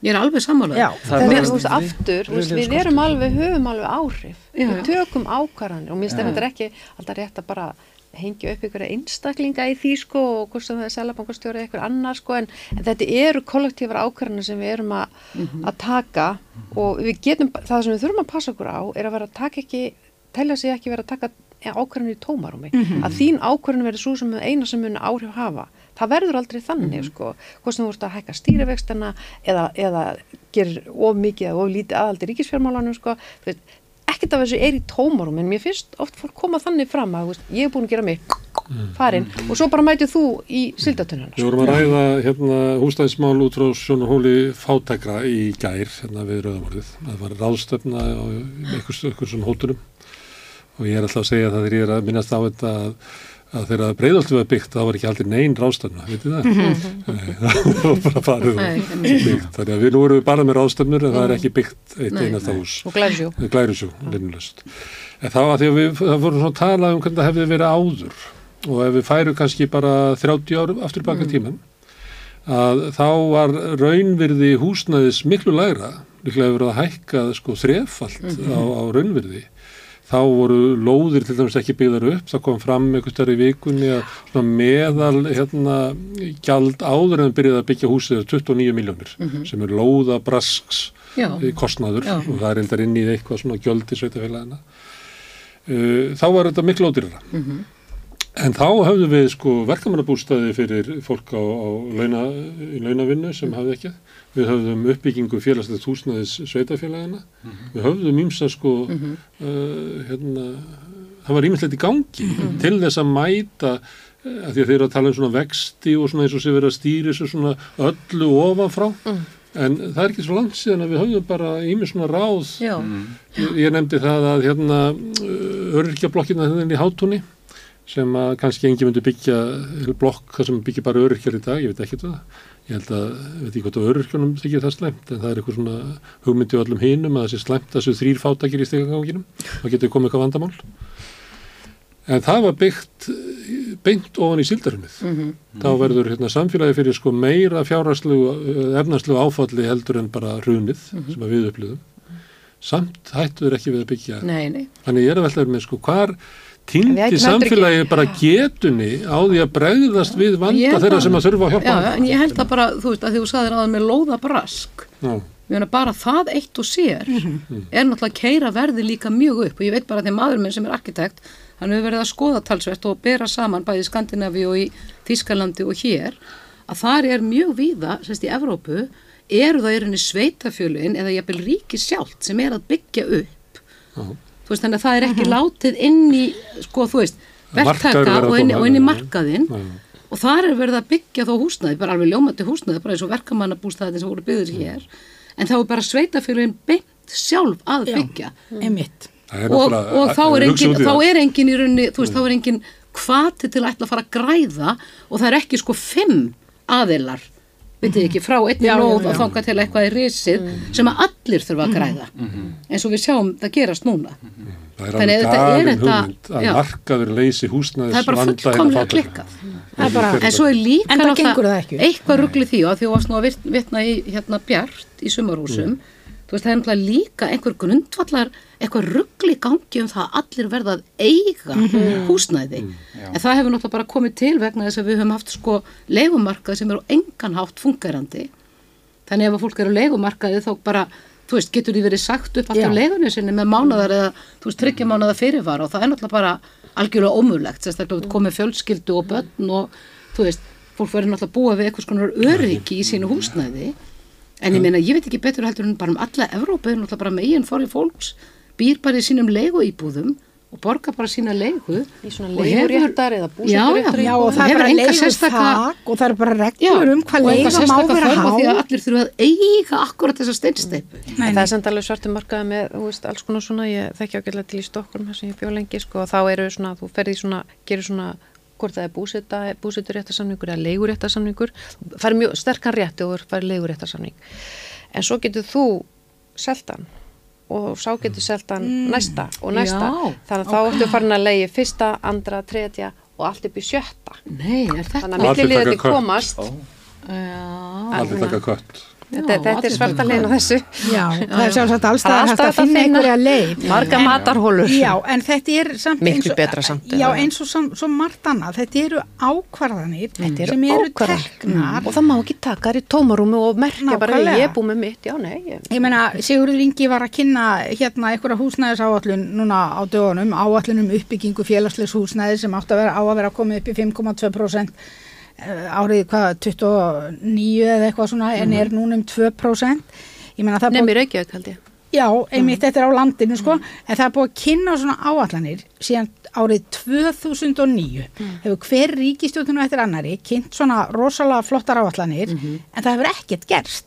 Ég er alveg sammála. Já, Það er En bara- þú veist, aftur, þú veist, við Verulegur erum alveg, höfum alveg áhrif. Já. Við tökum ákvarðanir og mér stefnir þetta ekki alltaf rétt að bara hengja upp ykkur einstaklinga í því sko og hvort sem það er selabankastjóri eða ykkur annar sko en, en þetta eru kollektífar ákvarðanir sem við erum að, að taka og við getum, það sem við þurfum að passa okkur á er að vera að taka ekki, telja sig ekki vera að taka ákvarðanir í tómarúmi. Að þín ákvarðanir verður svo sem eina sem mun áhrif hafa. Það verður aldrei þannig sko, hvort sem þú vorst að hækka stýrivextana eða, eða gerir of mikið eða of lítið aðaldi ríkisfjármálanum sko, ekkert af þessu er í tómarum en mér finnst oft fólk koma þannig fram að veist, ég er búin að gera mig farinn og svo bara mætið þú í sildatunnan Við vorum að ræða hérna, húsnæðismál út frá sjónahóli fátækra í gær hérna, við Rauðamorðið. Það var ráðstöfna á einhvers, svona hótunum. Og ég er alltaf að segja það þegar ég er að minnast á þetta að, að þegar breyðaltu var byggt þá var ekki aldrei neinn ráðstöfna, vitið það? Nei, það var bara farið og byggt. Þannig að við við bara með ráðstöfnur en það er ekki byggt eitt Nei, einasta hús. og glæðsjó Glærisjó, linnulöst. En þá að því að við, það voru svona að tala um hvernig það hefði verið áður og ef við færum kannski bara 30 árum aftur baka tíman að þá var raunvirði húsnæðis miklu lægra, líklega hefur verið að hækka sko þrefalt á, á raunvirði. Þá voru lóðir til dæmis ekki byggðar upp, það kom fram einhvers stær í vikunni að meðal hérna, gjald áður en byrjaði að byggja húsið er 29 miljónir sem er lóða brasks Já. eh, kostnaður Já. og það er endar inn í eitthvað svona gjöldi sveitafélagina. Uh, þá var þetta miklu ódýrara. En þá höfðum við sko verkamannabústaði fyrir fólk á, á launa, í launavinnu sem hafði ekki. Við höfðum uppbyggingu félagslegt húsnæðis sveitafélagina. Við höfðum ímsa sko, uh, hérna, það var ímyndilegt í gangi til þess að mæta eh, að því að þeir eru að tala um svona vexti og svona eins og sé verið að stýri þessu svona öllu ofanfrá. En það er ekki svo langt síðan að við höfðum bara ímið svona ráð Já. Ég, ég nefndi það að hérna öryrkjablokkina þennan í hátúni sem að kannski engi myndi byggja blokk þar sem byggja bara öryrkjar í dag, ég veit ekki það. Ég held að, veit ekki hvort á öryrkjunum þykir það slæmt, en það er eitthvað svona hugmyndi á öllum hinum að það sé slæmt að þessu þrýr fátakir í steganganginum, þá getur komið eitthvað vandamál. En það var byggt eh, beint ofan í sildarunnið. Þá verður hérna, samfélagi fyrir sko meira fjárhagslegu, efnarslegu áfalli heldur en bara hrunið sem að við upplöðum. Samt hættu þeir ekki við að byggja. Nei, nei. Þannig ég er að veltaður með sko hvar týndi samfélagi ekki- bara getunni á því að bregðast við vanda þeirra að- sem að þurfa að hjálpa. Já, en ég held það bara, þú veist, að því þú sagðir aðan með lóðabrask. Já. Ég meina bara það eitt og sér er náttúrulega að keira verði líka mjög upp og ég veit bara að því maður minn sem er arkitekt hann hefur verið að skoða talsvert og bera saman bæði í Skandinavi og í Þískalandi og hér að þar er mjög víða, sérst í Evrópu eru það í rauninni sveitafjölin eða jafnvel ríki sjálft sem er að byggja upp Já. Þú veist þannig að það er ekki látið inn í sko þú veist verktaka og inn, og inn í markaðinn. Og þar er verið að byggja þá húsnaði, bara alveg ljómandi húsnaði, bara eins og verkamannabústaði sem voru byggðir hér, en þá er bara sveitafélagin beint sjálf að byggja. Það er og, og þá, er engin, þá er engin í rauninni, þú veist, þá er engin hvati til að ætla að fara að græða og það er ekki sko fimm aðilar veitir ekki, frá einni já. og þanga til eitthvað í risið sem að allir þurfa að græða. Eins og við sjáum það gerast núna. Það er alveg að er galin hugmynd að markaður leysi húsnæðis það er bara vanda fullkomlega klikkað. Það er bara- En svo er líka En það náttúrulega eitthvað ruggli því og að því þú varst nú að vit- vitna í hérna bjart í sumarhúsum. Þú veist það er náttúrulega líka einhver grundvallar eitthvað ruggli gangi um það að allir verða að eiga húsnæði. En það hefur náttúrulega bara komið til vegna þess að við höfum haft sko leigumarkað sem er á engan hátt fungerandi þannig ef að fólk er á leigumarkaði þá bara þú veist, getur því verið sagt upp alltaf leigunni sinni með mánadar eða, þú veist, tryggja mánadar fyrirvara og það er náttúrulega bara algjörlega ómögulegt, sérstaklega út komið fjölskyldu og börn og, þú veist, fólk verður náttúrulega búa við eitthvað skonar öryggi í sínu húsnæði en ég meina, ég veit ekki betur heldur en bara um alla Evrópu er náttúrulega bara megin fóri fólks býr bara í sínum leiguíbúðum og borgar bara sína leigu Í svona og leiguréttar eða Já, já, Já, og það er bara enga leigu sérstaka- þak og það er bara reglur um hvað og leiga má vera þörf á því að há. allir þurfa að eiga akkurat þessa steinsteipu En það er samt alveg svartu markaði með, þú veist, alls konar svona, ég þekki ágætlega til í þar sem ég bjó lengi, sko, og þá eru svona, þú ferði svona, gerir svona, hvort það er búseta, búseturéttarsamningur eða leiguréttarsamningur, er mjög sterkan rétti og er leiguréttarsamning. En svo getur þú seltan og sá getur seltan næsta og næsta. Já, Þannig að þá ertu farin að leiði fyrsta, andra, tredja og allt upp í sjötta. Nei, er þetta? Þannig að Allir milliliðið komast, Já, Aldrei taka kött. Þetta, þetta er svarta taka leina þessu. Já, það er sjálfsagt allstað að finna einhverja leið. Marga matarhólur. Já, en þetta er samt Miklu eins og- betra samt, Já, eins og svo margt annað, þetta eru ákvarðanir Þetta eru sem eru ákvarðanir. teknar. og það má ekki taka þær í tómarúmi og merkja bara ég er búið með mitt, já nei ég. Ég meina, Sigurður Ingi var að kynna hérna einhverja húsnæðisáallun núna á dögunum, áallun um uppbyggingu félagslegs húsnæði sem átt að vera á að vera komið upp í 5,2% eh, árið hvað, 29 eða eitthvað svona, en er núna um 2%. Ég meina, það er nefnir Reykjavík held ég. Já, einmitt þetta er á landinu, sko, en það er búið að kynna svona áallanir síðan árið 2009. Hefur hver ríkistjóðinu eftir annari kynnt svona rosalega flottar áallanir, en það hefur ekkert gerst.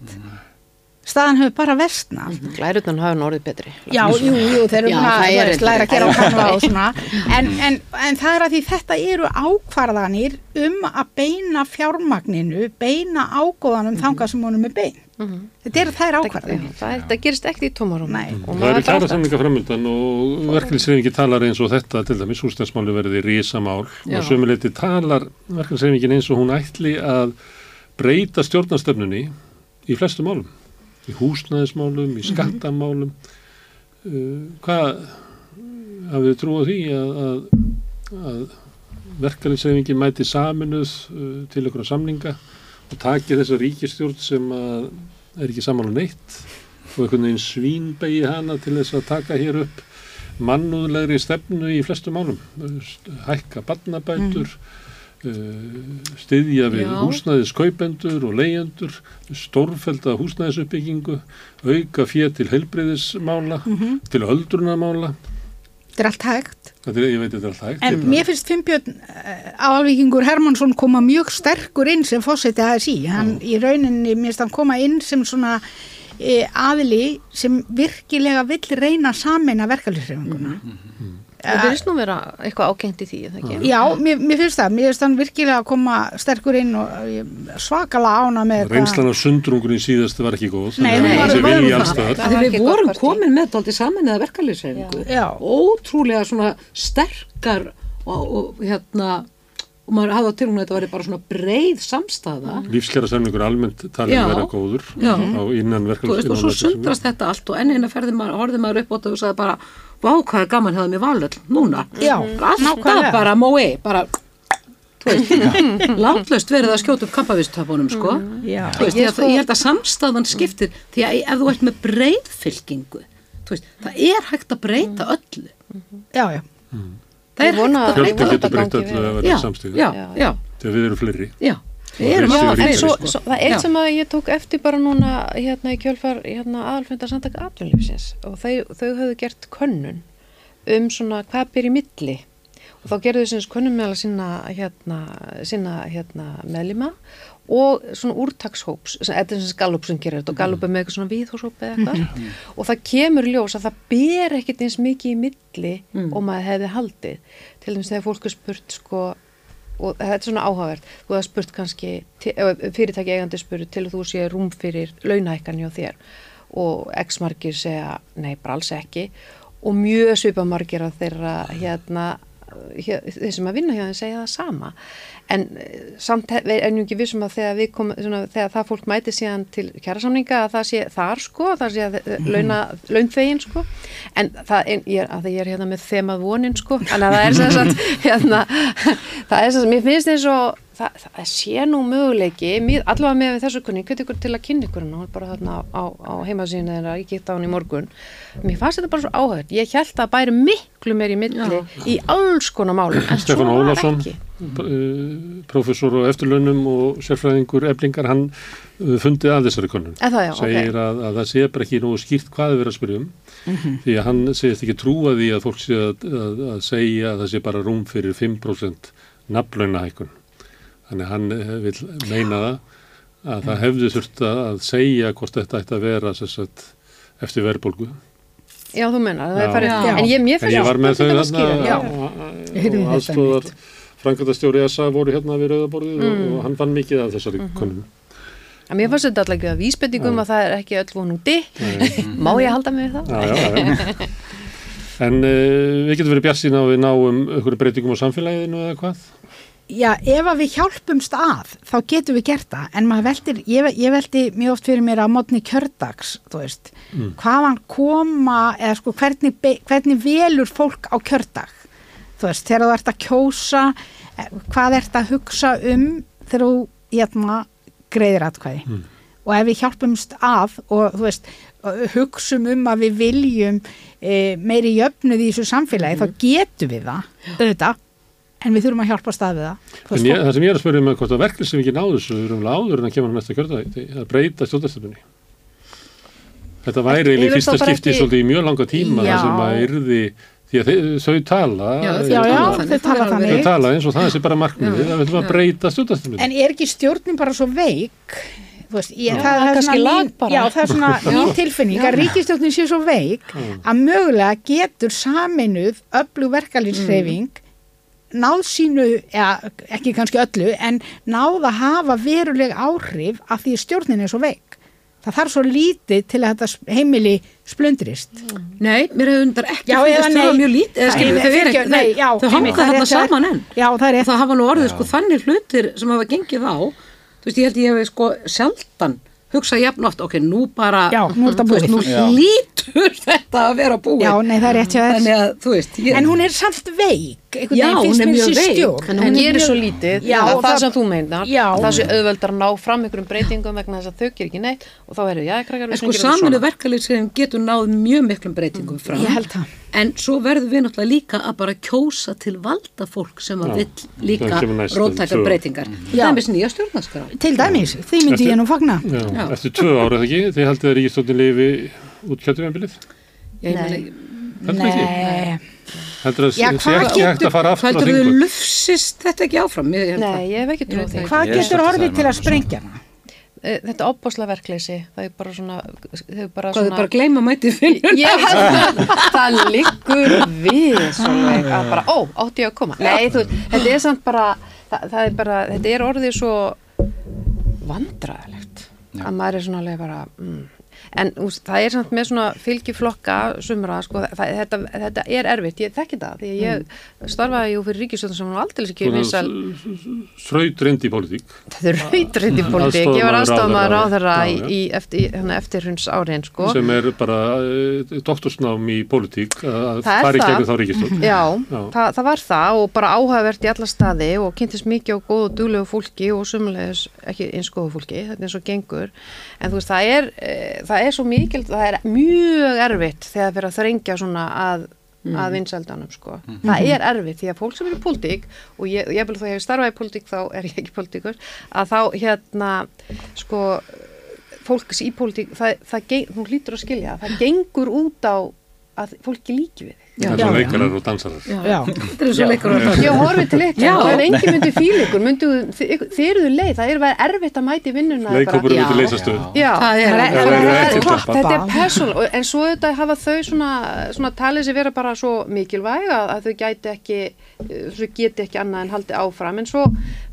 Staðan hefur bara versnað. glærutnan hafa orðið betri. Já, jú, jú, þeir eru að læra að gera á kanva og svona. En, en, en það er að því þetta eru ákvarðanir um að beina fjármagninu, beina ágóðanum þangað sem honum er bein þetta eru þær ákvarðanir. Það, það gerist ekkert í og Það maður eru kæra alltaf- samlinga framöndan og verkefnisreifingin talar eins og þetta til dæmis húsnæðsmáli verði risamál. Já. og sömuleyti talar verkefnisreifingin eins og hún ætli að breyta stjórnastöfnunni í flestum málum í húsnæðismálum, í skattamálum. Uh, hvað hafið þið trúið því að, að, að verkefnisreifingin mæti saminuð uh, til ykkur samninga og taki þessa ríkistjórn sem að er ekki saman á neitt og einhvern veginn svínbegi hana til þess að taka hér upp mannúðlegri stefnu í flestum málum? Hækka barnabætur uh, styðja við Já. húsnæðiskaupendur og leyendur stórfelda húsnæðisuppbyggingu auka fér til heilbriðismála til öldrunamála þetta er allt hægt. Þetta er, ég veit þetta er alltaf hægt. En mér finnst Finnbjörn Alvíkingur Hermansson koma mjög sterkur inn sem fórseti ASI hann í rauninni, mér finnst hann koma inn sem svona e, aðili sem virkilega vill reyna sameina verkefnisreifinguna Það verðist nú vera eitthvað ákengt í því, það ekki? Já, mér, mér finnst það, mér finnst hann virkilega að koma sterkur inn og ég svakalega ána með Reynslan af sundrungurinn síðast var ekki góð. Nei, nei, að. Það Því var við ekki vorum gott partí. komin með dálítið saman eða Já. ótrúlega svona sterkar og, og hérna og maður hafði á tilhugna að þetta væri bara svona breið samstaða Lífskjara samlingur almennt talið Já. vera góður Já. á innan veist, og svo sundrast þetta allt og enn eina ferði maður, horfði maður upp á þetta og sagði bara, vá hvað er gaman hefði mér valöld núna, Já, alltaf nákvæmlega. bara mói, bara þú veist, látlaust verið að skjóta upp kampavistöpunum, sko Já. þú veist, Ég sko- ég held að samstaðan skiptir því að ef þú ert með breiðfylkingu þú veist, það er hægt að breyta öllu Já, já, það er hægt að að Fjöldi þetta getur breytt gangi öllu vel. að já, vera samstíð. já, Já. já, Þegar við erum fleiri. já erum þessi alltaf eru En svo, sko. svo, það er eitt Já. sem að ég tók eftir bara núna hérna í kjölfar hérna, aðalfundar samtaka atvinnlífsins og þau, þau höfðu gert könnun um svona hvað byr í milli. Og þá gerðu þau sinns könnun meðal sinna hérna, sinna hérna meðlima og svona úrtakshóps þetta er sem Gallup sem gerir þetta og Gallup er með eitthvað svona viðhóshóp eða eitthvað. Og það kemur ljós að það ber ekkert eins mikið í milli og maður hefði haldið. Til dæmis þegar fólk er spurt sko og þetta er svona áhugavert, þú hefði spurt kannski fyrirtæki eigandi spurt til þú sé rúm fyrir launahækkan hjá þér og x margir segja nei, bara alls ekki. Og mjög svipa margir af þeirra hérna hér, þeir sem að vinna hjá þeim segja það sama en eh, samt er nú ekki vissum að þegar, kom, svona, þegar það fólk mæti síðan til kjærasamninga að það sé þar sko, það sé að launa, launþegin sko, en það er, ég, er, að ég er hérna með þemað vonin sko, en að það er sem sagt hérna, það er sem sagt, mér finnst eins og það, það sé nú möguleiki mér, allavega með þessu kunni, hvernig ykkur til að kynna ykkur hún er bara þarna á, á, á heimasínu þeirra, ég geta hann í morgun. Mér fannst þetta bara svo áhört, ég held að það bæri miklu meir í milli í alls konar málum, en svo ekki uh, professor og eftirlaunum og sérfræðingur eblingar, hann uh, fundið að þessari konun. Segir að, að það sé bara ekki nógu skýrt hvað er verið að spyrja um, því að hann segist ekki trúa því að fólk sé að, að, að segja að það sé bara rúm fyrir 5% nafnlaunahækun. Þannig að hann eh, vil meina það að það hefði þurft að að segja hvort þetta ætti að vera sem sagt, eftir verðbólgu. Já, þú mennar, það Já. er farið, Já. en ég, En ég var með þau þarna og þetta aðstóðar Frankvæntastjóri SA voru hérna við rauðaborðið Mm. og, og hann fann mikið af þessari Mhm. konum. En mér fannst þetta alltaf ekki að vísbendingum að það er ekki öll von úti. Má ég halda mig við það? Já, já, já. En uh, við getum verið bjart sína og við náum einhverju breytingum á samfélaginu eða hvað? Já, ef að við hjálpumst að, þá getum við gert það, en maður veldir, ég, ég veldi mjög oft fyrir mér að mótni kjördags, þú veist, hvaðan koma, eða sko, hvernig, hvernig velur fólk á kjördag, þú veist, þegar þú ert að kjósa, eh, hvað ert að hugsa um þegar þú, hérna, greiðir atkvæði. Og ef við hjálpumst að og, þú veist, hugsum um að við viljum e, meiri jöfnuð í þessu samfélagi, þá getum við það, auðvitað, en við þurfum að hjálpa stað við það. Ég, það sem ég er að spyrja með hvort að verkefni sem ekki náðu þessu við erum áður en að kemur næsta kjörða að breyta stjórnastöfunni. Þetta væri í fyrsta skipti svolítið í mjög langa tíma þar sem að yrði, því að þeir, þau tala, Já, þau Já, já, tala þau þannig, tala það alveg- þau þannig. tala eins og það sé bara markmiðið að við ætlum að breyta stjórnastöfunni. En er ekki stjórnin bara svo veik? Veist, ég, Já, það, það, er mín, bara. já, það er svona mín tilfinning að ríkistjórnin sé svo veik að mögulega getur saminuð öflug verkalýnshreyfing náð sínu, ja, ekki kannski öllu, en náð að hafa veruleg áhrif af því stjórnin er svo veik. Það þarf svo lítið til að þetta heimili splundrist. Nei, mér hefur undar ekki eða þau nei. mjög lít eða Það- skilur, þau, hanga það þarna saman enn Já, það er það hafa nú orðið sko þannig hlutir sem hafa gengið á þú veist, ég held ég hef sko sjaldan hugsa jafn oft, ok, nú bara Já, nú veist, nú Já. hlýtur þetta að vera búið Já, nei, það er rétt hjá þess. þannig að, þú veist, ég, En hún er samt veik. Já, hún er mjög veik. stjórn. En hún er mjög- svo lítið, Já, það, og það sem þú meinar, Já. það sé auðveldar að ná fram einhverjum breytingum vegna þess að þau gerir ekki neitt og þá erum við, já, krakkar, en við sko skulum gera þetta saminuð svona. verkalýsum getur náð mjög miklum breytingum fram Ég held það. en svo verðum við náttúrulega líka að bara kjósa til valda fólk sem að vill líka tvö. breytingar það er með nýja stjórnarskrá Til dæmis, því myndi ég nú fagna. Eftir tvö árið ekki, þið Heldur ekki? Nei, Heldur að Já, sé hvað ekki hægt að fara aftur á Heldur þau þingu? lufsist þetta ekki áfram? Ég Nei, ég hef ekki trúið því. hvað er getur það til að sprengja hana? e, þetta opbásla verkleysi, það er bara svona, þau bara Hvað þau svona... bara gleyma mætið fyrir? Ég held að það liggur við svolítið að bara, ó, átti ég að koma. Nei, þú veist, þetta er samt bara, það, það er bara, þetta er orðið svo vandræðilegt Já. að maður er svona alveg bara, mm. En úst, það er samt með svona fylgiflokka sumra, sko, það, þetta, þetta er erfitt, ég þekki það, því að ég starfaði jú fyrir ríkistöðun sem var aldrei ekki vinsal Þraut reynd í pólitík. Þetta er rautrindi pólitík, ég var aðstofamaður á þeirra í, í eftir, hérna, eftirhunds áriðin sko. Sem er bara uh, doktorsnám í pólitík að Það er fara í það. gegnum þá ríkistöld. Já, Já. Það, það var það og bara áhugavert í alla staði og kynntist mikið á góðu duglegu fólki og sumulegis ekki eins góðu fólki, þetta er eins og gengur en þú veist, það er, e, það er svo mikil, það er mjög erfitt þegar fyrir að þrengja svona að að vinsældanum sko. Það er erfitt því að fólk sem er í pólitík og ég, ég vil þó ég hef starfað í pólitík þá er ég ekki pólitíkur að þá hérna sko fólks í pólitík, það, það, geng- þú hlýtur að skilja, það gengur út á að fólki líki við þig. Það er Já. svo leikarar og dansarar. Já. Þetta er svo leikur að Ég horfi til ykkur, Já. ef engin myndi fíl ykkur, myndu, þið, þið eruðu leið, það er verið erfitt að mæti vinnuna. Leikópur Já. myndi leysa stöð. Já, Það er- það það er það ekki klart, klappa. þetta er persónulega, en svo þetta hafa þau svona, svona talið sér vera bara svo mikilvæg að, að þau gæti ekki, eh, þau geti ekki annað en haldi áfram, en svo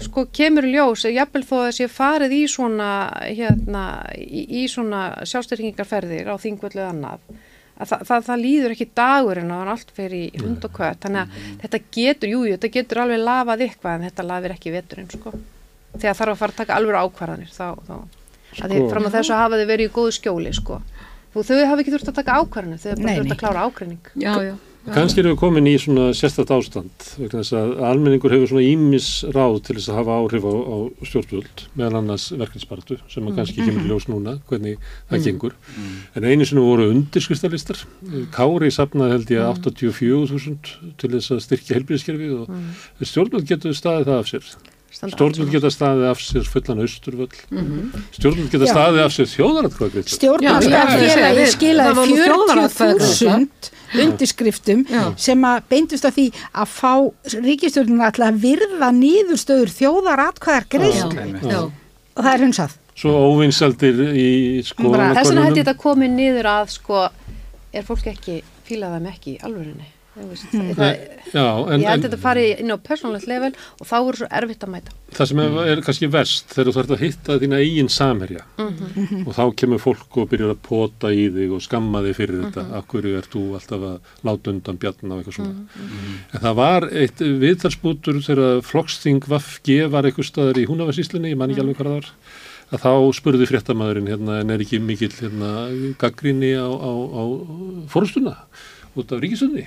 sko kemur ljós, jafnvel þó að sé farið í svona, hérna, í, í svona sjálfstyrkingarferðir á þingvöldu annað, að það, það, það líður ekki dagurinn og það er allt fyrir í hund og kvöt þannig að þetta getur, jú, jú, þetta getur alveg lafað eitthvað en þetta lafir ekki veturinn sko. þegar þarf að fara að taka alveg ákvarðanir þá, þá. Sko. Því, fram að þessu hafa þau verið í góðu skjóli sko. þú, þau hafa ekki þurft að taka ákvarðanir þau hafa bara þurft að klára ákvarðning Já, já. Kannski erum við komin í svona sérstætt ástand vegna þess að almenningur hefur svona ímis ráð til þess að hafa áhrif á, á stjórnvöld meðal annars verkefnispartu sem að kannski kemur í ljós núna hvernig það gengur. en einu sinni voru undirskristallistar Kári safnaði held ég 84.000 til þess að styrkja helbriðskerfið og stjórnvöld getur staðið það af sér. Stjórnvöld geta staðið af sér fullan austurvöll. Stjórnvöld geta staðið af sér þjóðaratkvæðagreyslu Já, Stjórnarfélagi já, skilaði það var nú þjóðaratkvæðagreiðsla. 40.000 undirskriftum sem að beindust að því að fá ríkistjórnuna alltaf að virða nýðurstöður þjóðaratkvæðar greiðslu og það er hunsað. svo óvinsaldir í Bara- þess vegna hætti þetta komið niður að sko, er fólk ekki fílað þeim ekki í alvörinni Veist, það, Já, en, ég held en þetta fari inn á persónlegt level og þá voru svo erfitt að mæta það sem er, er kannski verst þegar þú þarf að hitta þína eigin samherja Mhm. og þá kemur fólk og byrjar að pota í þig og skamma þig fyrir þetta Mhm. af hverju ert þú alltaf að láta undan bjarn á eitthvað svona Mhm. en það var eitt viðtalsbútur þegar flokksting Vafge var eitthvað staðar í Húnavarsíslinni, ég man ekki Mhm. alveg hvað það var að þá spurði fréttamaðurinn hérna, en er ekki mikill hérna, gaggrinni á, á, á fórstuna út af ríkisundni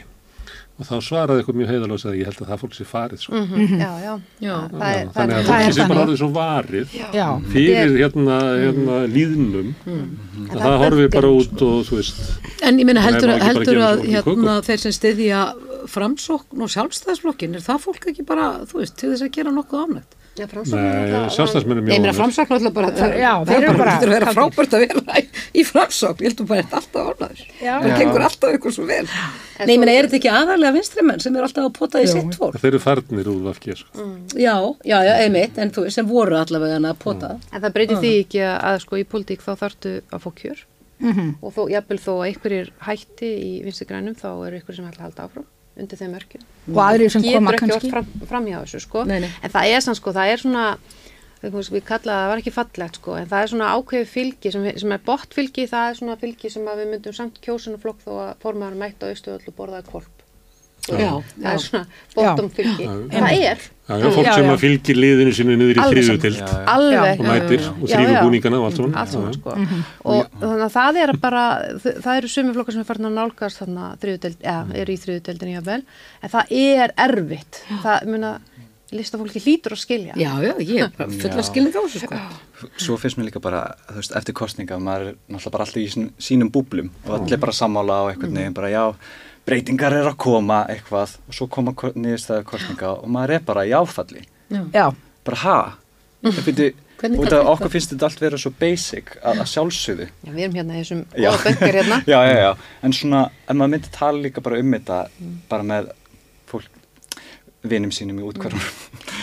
og þá svaraði eitthvað mjög heiðalóð að ég held að það fólk sé farið sko. já, já, Já. það er, það þannig að það fólki er sé bara þannig. orðið svo varið Já, fyrir hérna, hérna líðnum En að það það horfir bara út og þú veist En ég meina Það heldur, heldur að köku. hérna, þeir sem styðja framsókn og sjálfstæðsflokkin, er það fólk ekki bara, þú veist, til þess að gera nokkuð ánægt? Já, Framsókn er Nei, er meina framsókn alltaf bara, það, Já, það er eru bara, þetta er að frábært að vera í, framsókn, ég heldur bara þetta alltaf ánæður. Já. Það gengur alltaf ykkur svo vel. Nei, ég meina, er þetta ekki aðalega vinstrimenn sem er alltaf að pota í sitt fólk? þeir eru farnir úr Vafge sko. Já, já, já, einmitt, en þú veist, sem voru allavega að pota. En það breytir því ekki að, að sko í pólitík þá þarftu að fá kjör Mhm. og þó, jafnvel þó að einhverjir hætti í vinstri grænum þá eru einhverjir sem ætla að halda áfram undir þeim mörkjum. og aðrir sem Getur koma kannski. fram, framhjá þessu sko. Nei, nei. En það er sann sko, það er svona, við kallaði það var ekki fallegt sko, en það er svona ákvefi fylgi sem, sem er bott fylgi, það er svona fylgi sem að við myndum samt kjósunaflokk þó að formaður mætt á austuöll og borðaði kvolp. Veist, Já, það er svona bottom fylgi. Það er. Já, já, fólk Já, sem já. að fylgir liðinu sinu niður í já. alveg. og mætir og þrýður búningana og allt saman. Allt saman Já, sko. Og þannig að það er bara það eru sumi flokkar sem er farin að nálgast þannig að þriðudeld, ja, eru í þriðudeldinni jafnvel, en það er erfitt. Það, muna, listafólki hlýtur að skilja. Já, já, ég er bara fulla Já. skilning á þessu, sko. Svo finnst mér líka bara, þú veist, eftir kostninga, maður er náttúrulega bara alltaf í sín- sínum búblum og allir bara sammála á já, breytingar er að koma eitthvað og svo koma ko- niðurstaða kostninga og maður er bara í áfalli. Já, Bara ha? Það byrju, Hvernig út af okkur finnst þetta allt vera svo basic að, að sjálfsögðu. Já, við erum hérna í þessum bönkar hérna. Já, já, já, en svona, ef maður myndi tala líka bara um þetta, bara með fólk, vinum sínum í útkvarðum,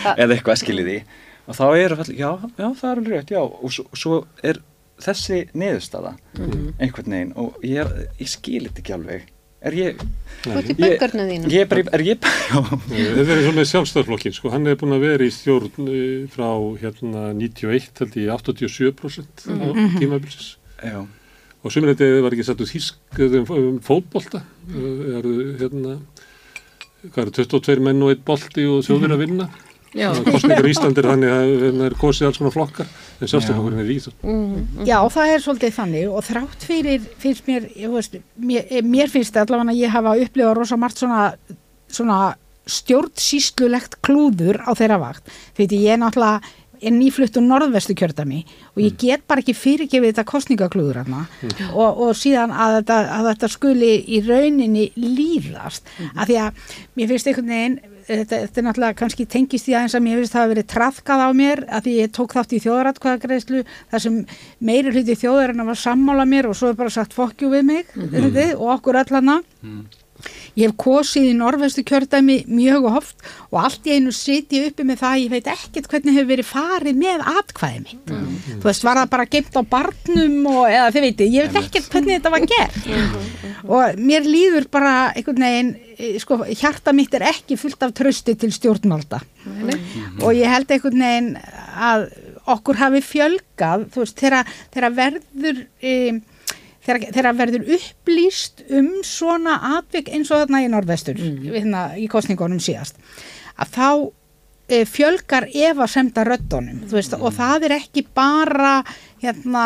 Það- eða eitthvað skiljiði, og þá er fall, já, já, það er alveg rétt, já. Og svo, svo er þessi neðustada einhvern veginn og ég, ég skil þetta ekki alveg er ég, Þú ert í Ég- böngarnu þínu. ég er bara, er ég bara já, Þetta er eins og með sjálfstæðarflokkin, sko, hann er búin að vera í stjórn eh, frá hérna 91 held ég 87% á tímabilsis já, og sumir þetta var ekki satt úr þýsk um, um fótbolta. Uh, er, hérna, hvað eru 22 menn og einn bolti og þjóðir að vinna? Já. kostningar í Íslandi er þannig að það er kosið alls konar flokkar en sjálfstæðarflokkurinn er í þessu Já, það er svolítið þannig. Og þrátt fyrir, finnst mér, ég veist, mér, mér finnst allavega að ég hafa upplifað rosa margt svona, svona stjórnsýslulegt klúður á þeirra vakt. Því ég er náttúrulega er nýflutt úr norðvestu kjördami og ég get bara ekki fyrirgefið þetta kostningaklúður hana og, og síðan að þetta, að þetta skuli í rauninni líðast. Af því að mér finnst einhvern veginn þetta, þetta er náttúrulega kannski tengist því aðeins að mér finnst það að verið trafkað á mér að því ég tók þátt í þjóðaratkvæðagreislu þar sem meiri hluti þjóðarinn var sammála mér og svo er bara sagt fokkjú við mig mm og okkur öll hana Ég hef kosið í norvestu kjördæmi mjög oft og allt í einu siti uppi með það, ég veit ekkert hvernig hefur verið farið með atkvæði mitt. Þú veist, var það bara geimt á barnum og, eða þið veitir, ég veit ekkert hvernig þetta var gert. og mér líður bara einhvern veginn, eh, sko, hjarta mitt er ekki fullt af trösti til stjórnvalda. og ég held einhvern veginn að okkur hafi fjölgað, þú veist, þegar, þegar verður... Um, þegar, þegar verður upplýst um svona atvik eins og þarna í norðvestur hérna, í kostningunum síðast að þá e, fjölgar efa semda röddunum veist, og það er ekki bara hérna,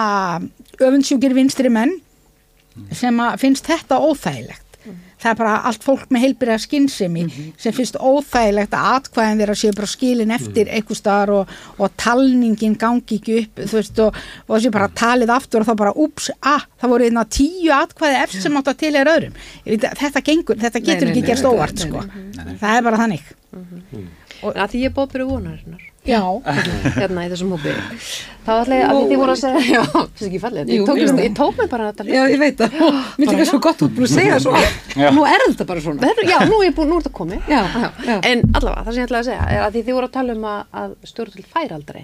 öfundsjúkir vinstri menn sem að finnst þetta óþægilegt það er bara allt fólk með heilbyrja skinnsemi sem finnst óþægilegt að atkvæðin þeirra séu bara skilin eftir einhver staðar og, og talningin gangi ekki upp þú veist og, og þessi bara talið aftur og þá bara ups, ah, það voru einna tíu atkvæði eftir sem átt að til er öðrum. Ég veit, að þetta gengur, þetta getur nei, ekki nei, gerst nei, óvart nei, sko. nei. það er bara þannig. Að því ég bóð byrju vonarinnar já, hérna í þessum hópi. Þá ætla ég að því þið voru að segja já, finnst ekki fallið, ég, Jú, tók- það. ég tók mig bara þetta Já, ég veit það. Mér finnst það svo gott út búin að segja svona. Nú er þetta bara svona. Þetta, já, nú er ég búin, nú er þetta komið Já, já. En allavega, það sem ég ætlaði að segja er að því þið voru að tala um að, að stjórn til færaldri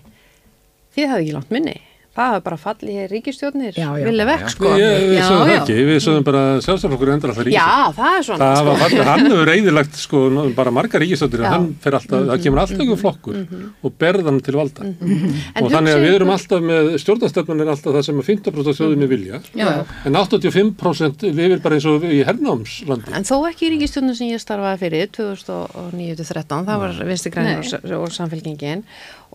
Þið hefði ekki langt minni Það hefði bara fallið hér ríkistjórnir Já, já. Vilja vekk, sko. Við, við Já, sögum það já. ekki, við sögum bara sjálfstæðarflokkur endur alltaf ríkis Já, það er svona Það sko. var fallið, hann hefur reyðilagt sko, nú- bara margar ríkistöndir Já. hann fer alltaf, það kemur alltaf ykkur flokkur og berðan til valda. En og þannig að við erum alltaf með stjórnastöfnun er alltaf það sem að 50% af þjóðinni vilja. Já, já. en 85% lifir bara eins og í hernámslandi. En þó ekki í ríkistjórnum sem ég starfaði fyrir 2009-13, það var.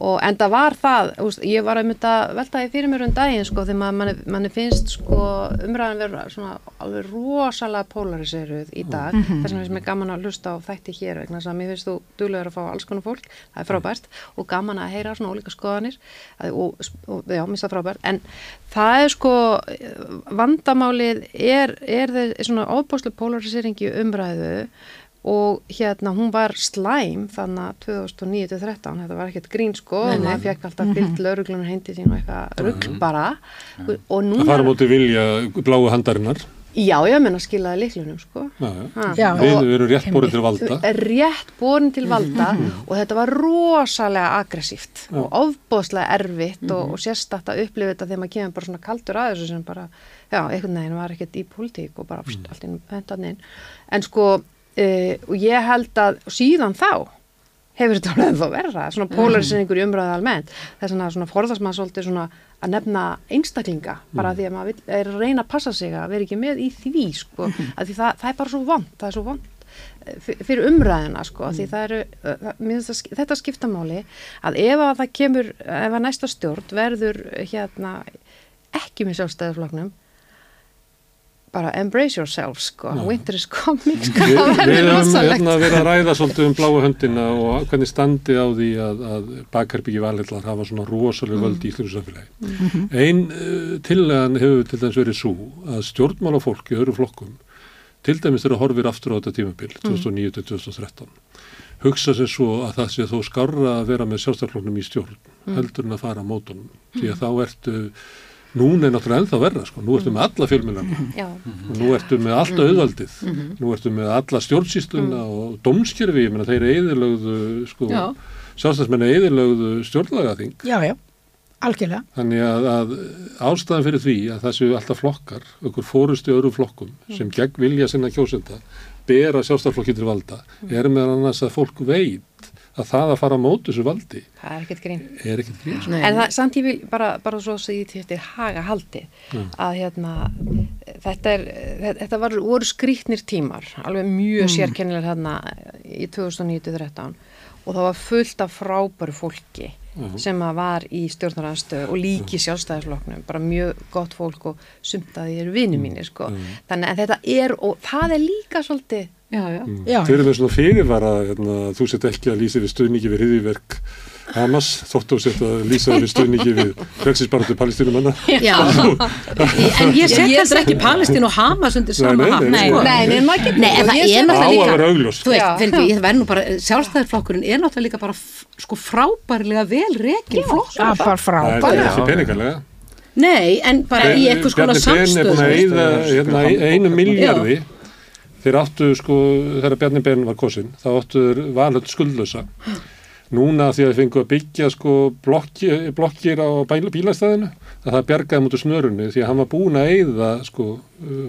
Og, en það var það, ég var að mynda veltaði fyrir mér um daginn sko þegar manni, manni finnst sko umræðan vera svona alveg rosalega polariseruð í dag, þess vegna finnst mér gaman að hlusta á þætti hér vegna þess að mér finnst þú duglegur að fá alls konar fólk, það er frábært. Og gaman að heyra svona ólíka skoðanir. Og, og já, minnst það frábært. En það er sko vandamálið er, er þeir svona óbúslu polarisering í umræðu og hérna hún var slæm þannig að 2009-13 þetta var ekkert grín sko Nei, nei. maður fekk alltaf byggt lauruglunar hendi sín og eitthvað rugg bara. Og að núna fara á móti vilja bláu handarinnar? Já, ég menna skilaði líklunum sko. Já, já. Já. við og erum rétt borið til valda. Rétt borin til valda og þetta var rosalega aggressíft Já. og ofbóðslega erfitt og, og sérstætt að upplifa þetta þegar maður kemur bara svona kaldur að þessu sem bara, já, einhvern veginn var ekkert í pólitík og bara mm. allt inn hendan inn. En sko, uh, og ég held að síðan þá hefur þetta alveg þá verra, svona polariseringur í umræðu almennt, þess að svona forðast maður svolítið svona að nefna einstaklinga bara því að maður er að reyna að passa sig að vera ekki með í því sko, að því það, það er bara svo vond, það er svo vond eh, fyr- fyrir umræðina sko, mm. því það eru, eh, það- það þetta skipta máli að ef að það kemur, ef að næsta stjórn verður hérna ekki með sjálfstæðarfloknum bara embrace yourself sko, winter is coming sko, það við höfum hérna, verið að ræða svolítið um bláu höndina og hvernig standi á því að, að bakherbyggi valhillar hafa svona rosalega völd í íslensku samfélagi. Ein uh, tillegan hefur til dæmis verið svo að stjórnmálafólk í öðru flokkum til dæmis þegar horfir aftur á þetta tímabil 2009-2013 hugsa sér svo að það sé þó skarra að vera með sjálfstæðarflokknum í stjórn heldur en að fara á mótunum. Því að þá ertu núna er náttúrulega ennþá verra sko, nú ertu með alla fjölmjölana já, og nú ertu með allt auðvaldið nú ertu með alla stjórnsýsluna og dómskjörfi, ég meina þeir eðilögðu sko, Já. sjálfstæðismenni eðilögðu stjórnlagaþing. já, já, algjörlega. Þannig að, að ástæðan fyrir því að það séu alltaf flokkar, okkur fórustu öðrum flokkum sem gegn vilja sinna kjósenda, bera sjálfstæðarflokki til valda, er með annars að fólk veit að það að fara á mótu þessu valdi það er ekkert grín. er ekkert gríð. Nei. En það, samt ég vil bara, bara svo því þetta er haga haldi að hérna þetta, er, þetta, var, voru skrýtnir tímar alveg mjög mm. sérkennilega hérna í 2009-13 og það var fullt af frábæru fólki sem að var í stjórnaranstöðu og líki sjálfstæðisflokknum bara mjög gott fólk og sumt að þið eru vinni mínir sko. Þannig að þetta er og það er líka svolítið Þeir eru með svona fyrirvara hérna, þú sett ekki að lýsa við stuðningi við hriðiverk Hamas, þóttu að setja að lýsa við stuðningi við frelsisbaratu palestínumanna. Já, en ég set heldur ekki Palestín og Hamas undir sama nei, hatt. nei, sko. Nei, nei, maður getur Nei, en það Ég er set- náttúrulega líka, ég verð nú bara, sjálfstæðarflokkurinn er náttúrulega líka bara sko frábærlega vel rekin flokk. það er bara Það er peningalega. Nei, en bara í eitthvað skona Bjarni Ben er búin að samstöð. hérna, einu miljardi þeir áttu sko, þegar Bjarni Ben var kosin, þá áttu þeir valhöld skuldlösa. Núna því að þeir fengu að byggja sko blokki, blokkir á bílastæðinu, að það bjargaði mútu snörunni því að hann var búin að eyða sko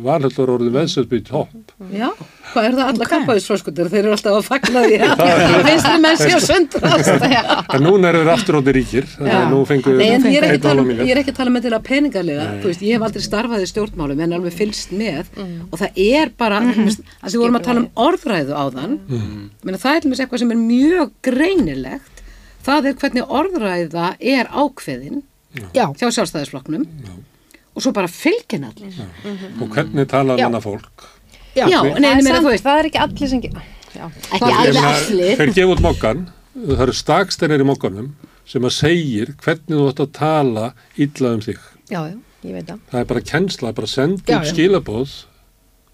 valhöldur orðið veðsöldbyggj hopp. Já, hvað er það alla kappaðisfröskundir? Þeir eru alltaf að fagna því að vinstri menn sé að sundrast. En núna eru þeir aftur orðið ríkir, þannig að nú fengu Nei, en ég er ekki að tala um, miljard. ég er ekki að tala með til að peningalega, þú veist, ég hef aldrei starfað í stjórnmálum en alveg fylst með og það er bara, mm -hmm. að því vorum að tala um orðræðu á þann, mm. það er til eitthvað sem er mjög greinilegt, það er hvernig orðræða er ákveðin já, hjá sjálfstæðisflokknum og svo bara fylgin allir. Og hvernig talar Já. manna fólk? já, Já, Það nei, er, ég meina, samt, þú veist, það er ekki allir sem Já. ekki Hérna, allir. Þeir gefa út mokkan, það eru stakstennir í mokkanum sem að segir hvernig þú ætti að tala illa um þig. já, já, ég veit það Það er bara kennsla, bara já. skilabóð,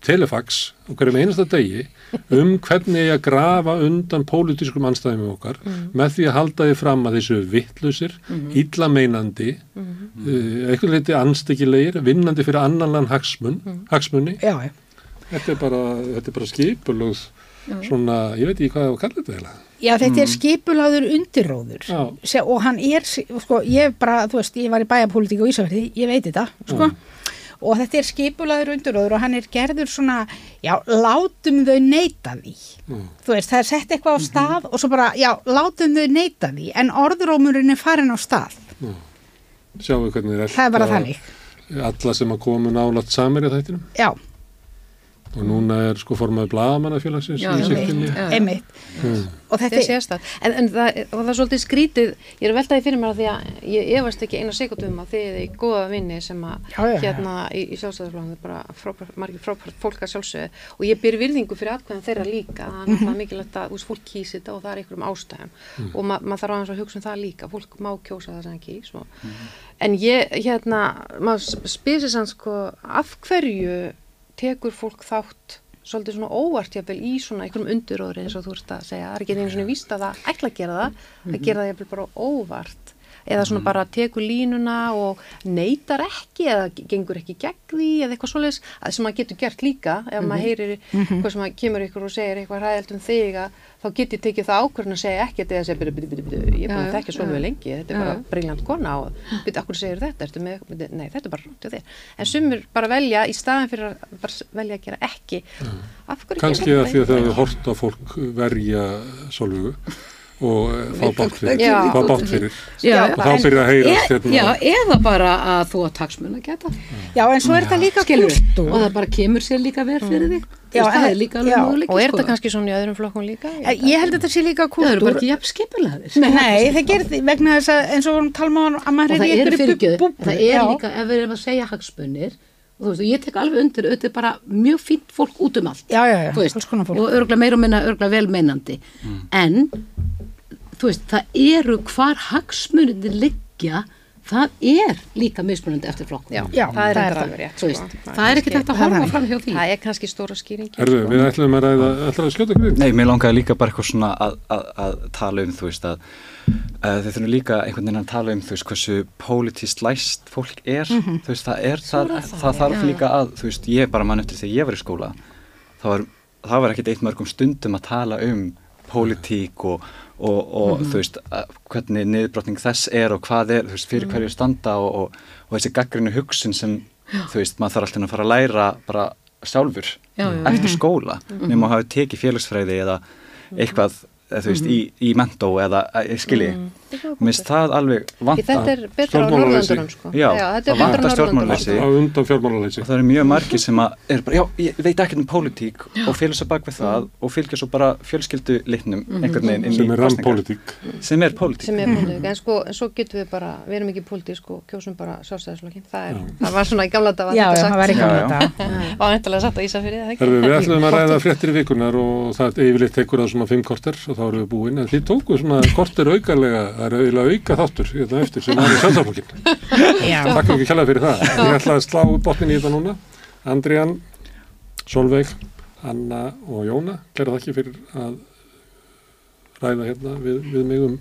telefax og hverjum einasta degi um hvernig ég að grafa undan pólitískum anstæðum okkar með því að halda því fram að þessu vittlusir, illa meinandi, uh, eitthvað leiti anstekkilegir, vinnandi fyrir annanlan hagsmun, hagsmunni. já, já. Þetta er bara, þetta er bara skipulögð, svona, ég veit ekki hvað það var að kalla þetta eiginlega. Já, þetta er skipulaður undirróður. Já. Se, og hann er, sko, ég bara, þú veist, ég var í bæjarpolítík á Ísafjörði, ég veit þetta, sko, og þetta er skipulaður undirróður og hann er gerður svona, já, látum þau neyta því, þú veist, það er sett eitthvað á stað og svo bara, já, látum þau neyta því, en orðrómurinn er farin á stað, Sjáum við hvernig þeir það er bara þannig, Alla sem að komu nálat samir í þættinum? Já, og núna er sko formaður blagamannafélagsins Já, í já, siktinni. já. einmitt, og Þetta er sérstætt, en, en það, það er svolítið skrítið, ég er að veltaði fyrir mér að því að ég efast ekki eina sekundum að þið er í góða vinni sem að Já, já, já. hérna í, í sjálfstæðarflóðum er bara frábært, margir frábært fólk að sjálfsögðu. Og ég byr virðingu fyrir atkvæðan þeirra líka, það er náttúrulega mikilvægt að þú veist, fólk kýsi þetta og það er einhverjum ástæðum. Og ma maður þarf aðeins að hugsa um það líka, fólk má kjósa það sem það kýs og, en ég, hérna, maður spyr sér sann sko, af hverju tekur fólk þátt svolítið svona óvart jafnvel í svona einhverjum undiróðri eins og þú ert að segja, það er ekki einu svona víst að það ætla að gera það, að gera það jafnvel bara óvart eða svona bara tekur línuna og neytar ekki eða gengur ekki gegn því eða eitthvað svoleiðis. Að sem maður getur gert líka ef maður heyrir hvað sem maður kemur ykkur og segir eitthvað ræðilt um þig að þá get ég tekið það ákvörðin að segja ekkert eða segja, byrju, byrju, byrju, ég er búin að Já, þekkja svo vel lengi, þetta er bara briljant kona og byrju, akkur segir þetta, ertu með, byrju, nei, þetta er bara rátt hjá þér. En sumur bara velja í staðan fyrir að velja að gera ekki. Kannski að því að það? hefur hort á fólk verja solvugu og eh, fá bátt fyrir. Já. Fá bátt fyrir. Já, Og þá byrja að heyrast E, hérna. já, eða bara að þú að taksmun að geta já, en svo er þetta líka kúltúr. og það bara kemur sér líka verð fyrir þig Já, það er líka alveg möguleiki Og er sko. þetta kannski svona í öðrum flokkum líka? Eh, Ég held að þetta sé líka það eru bara ekki jafn skipulegðir Nei, það gerir því vegna þess að eins og vorum talma á að maður í er einhverju fyrirgjöð, búbbu. það er Já. líka ef við erum að segja hagspunir og þú veist, og ég tek alveg undir, auðvitað er bara mjög fínt fólk út um allt Já, og örgulega meira og minna örgulega vel meinandi en þú veist, það eru hvar hagsmunir liggja það er líka mismunandi eftir flokkum Já, Já, það er það þetta það. alveg rétt. Þú veist, sko. það er ekki kannski- þetta að það horfa fram hjá því Það er kannski stóra skýringin. Herðu, sko. við ætlum að ræða, ætlum að skjóta grinn. Nei, mér langaði líka bara eitthvað svona að, að, að tala um, þú veist, að uh, þau þurfum líka einhvern veginn að tala um, þú veist, hversu pólitíst læst fólk er, þú veist, það er, það, er það, það, þarf líka að, þú veist, ég bara mann eftir þegar ég var í skóla, það var, það var ekkert eitt mörgum stundum að tala um pólitík og, og, og þú veist, hvernig niðurbrotning þess er og hvað er, þú veist, fyrir hverju standa og, og, og þessi gaggrinu hugsun sem, þú veist, maður þarf alltaf að fara að læra bara sjálfur Já, já. eftir skóla, nema að hafa tekið félagsfræði eða eitthvað, þú veist, í, í mentó eða, eh, skilji, mér finnst það alveg vanta þetta er betra á. Norðurlandunum sko. Já, þetta er það betra á og það eru mjög margir sem að er bara, já, ég veit ekkert um pólitík og fylgja svo bak við það og fylgja svo bara fjölskyldu litnum einhvern veginn inn sem í er sem er pólitík. Sem er pólitík, en sko, en svo getum við bara við erum ekki pólitísk og kjósum bara sjálfstæðisflokkin það, er, það var svona í gamla dag Já, já, það var ekki Já, að já. þetta. var eintalega satt á Ísafyrði þá erum við búin, en þið tóku svona korter aukarlega, það er eiginlega auka þáttur hérna eftir sem var í sjálfsaflokkin. Já, Takk ekki kjalla fyrir það. Ég ætla að slá botnin í þetta núna. Andrian, Solveig, Anna og Jóna, gera það ekki fyrir að ræða hérna við, við mig um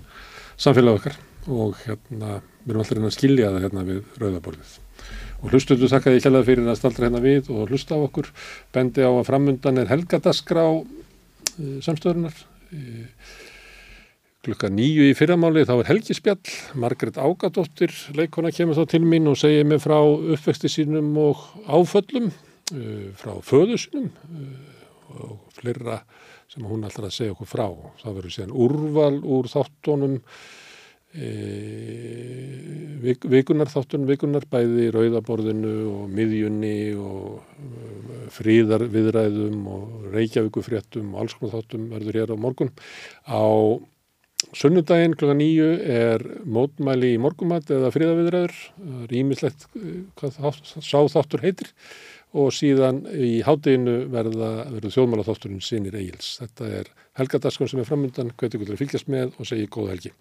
samfélag okkar og hérna, við erum alltaf reyna að skilja það hérna við rauðaborðið. Og hlustundu þakka ég kjalla fyrir að staldra hérna við og hlusta á okkur. Bendi á að framundan er helgadaskrá uh, samstöðunar. Uh, klukka nýju í fyrramáli þá er helgispjall, Margret Ágadóttir leikona kemur þá til mín og segir mig frá uppvexti sínum og áföllum uh, frá föðu sínum uh, og fleira sem hún ætlar að segja okkur frá. Það verður síðan úrval úr þáttunum e, vik, vikunar þáttunum vikunar bæði í rauðaborðinu og miðjunni og uh, fríðar viðræðum og reykjavíkufréttum og alls konar þáttum verður hér á morgun á Sunnudaginn kl. nýju er mótmæli í morgumat eða friðaviðræður, rýmislegt hvað þátt, sá þáttur heitir og síðan í verða, verður þjóðmála þátturinn sinir eigils. Þetta er helgadaskan sem er framöndan, hvetið ykkur til að fylgjast með og segi góða helgi.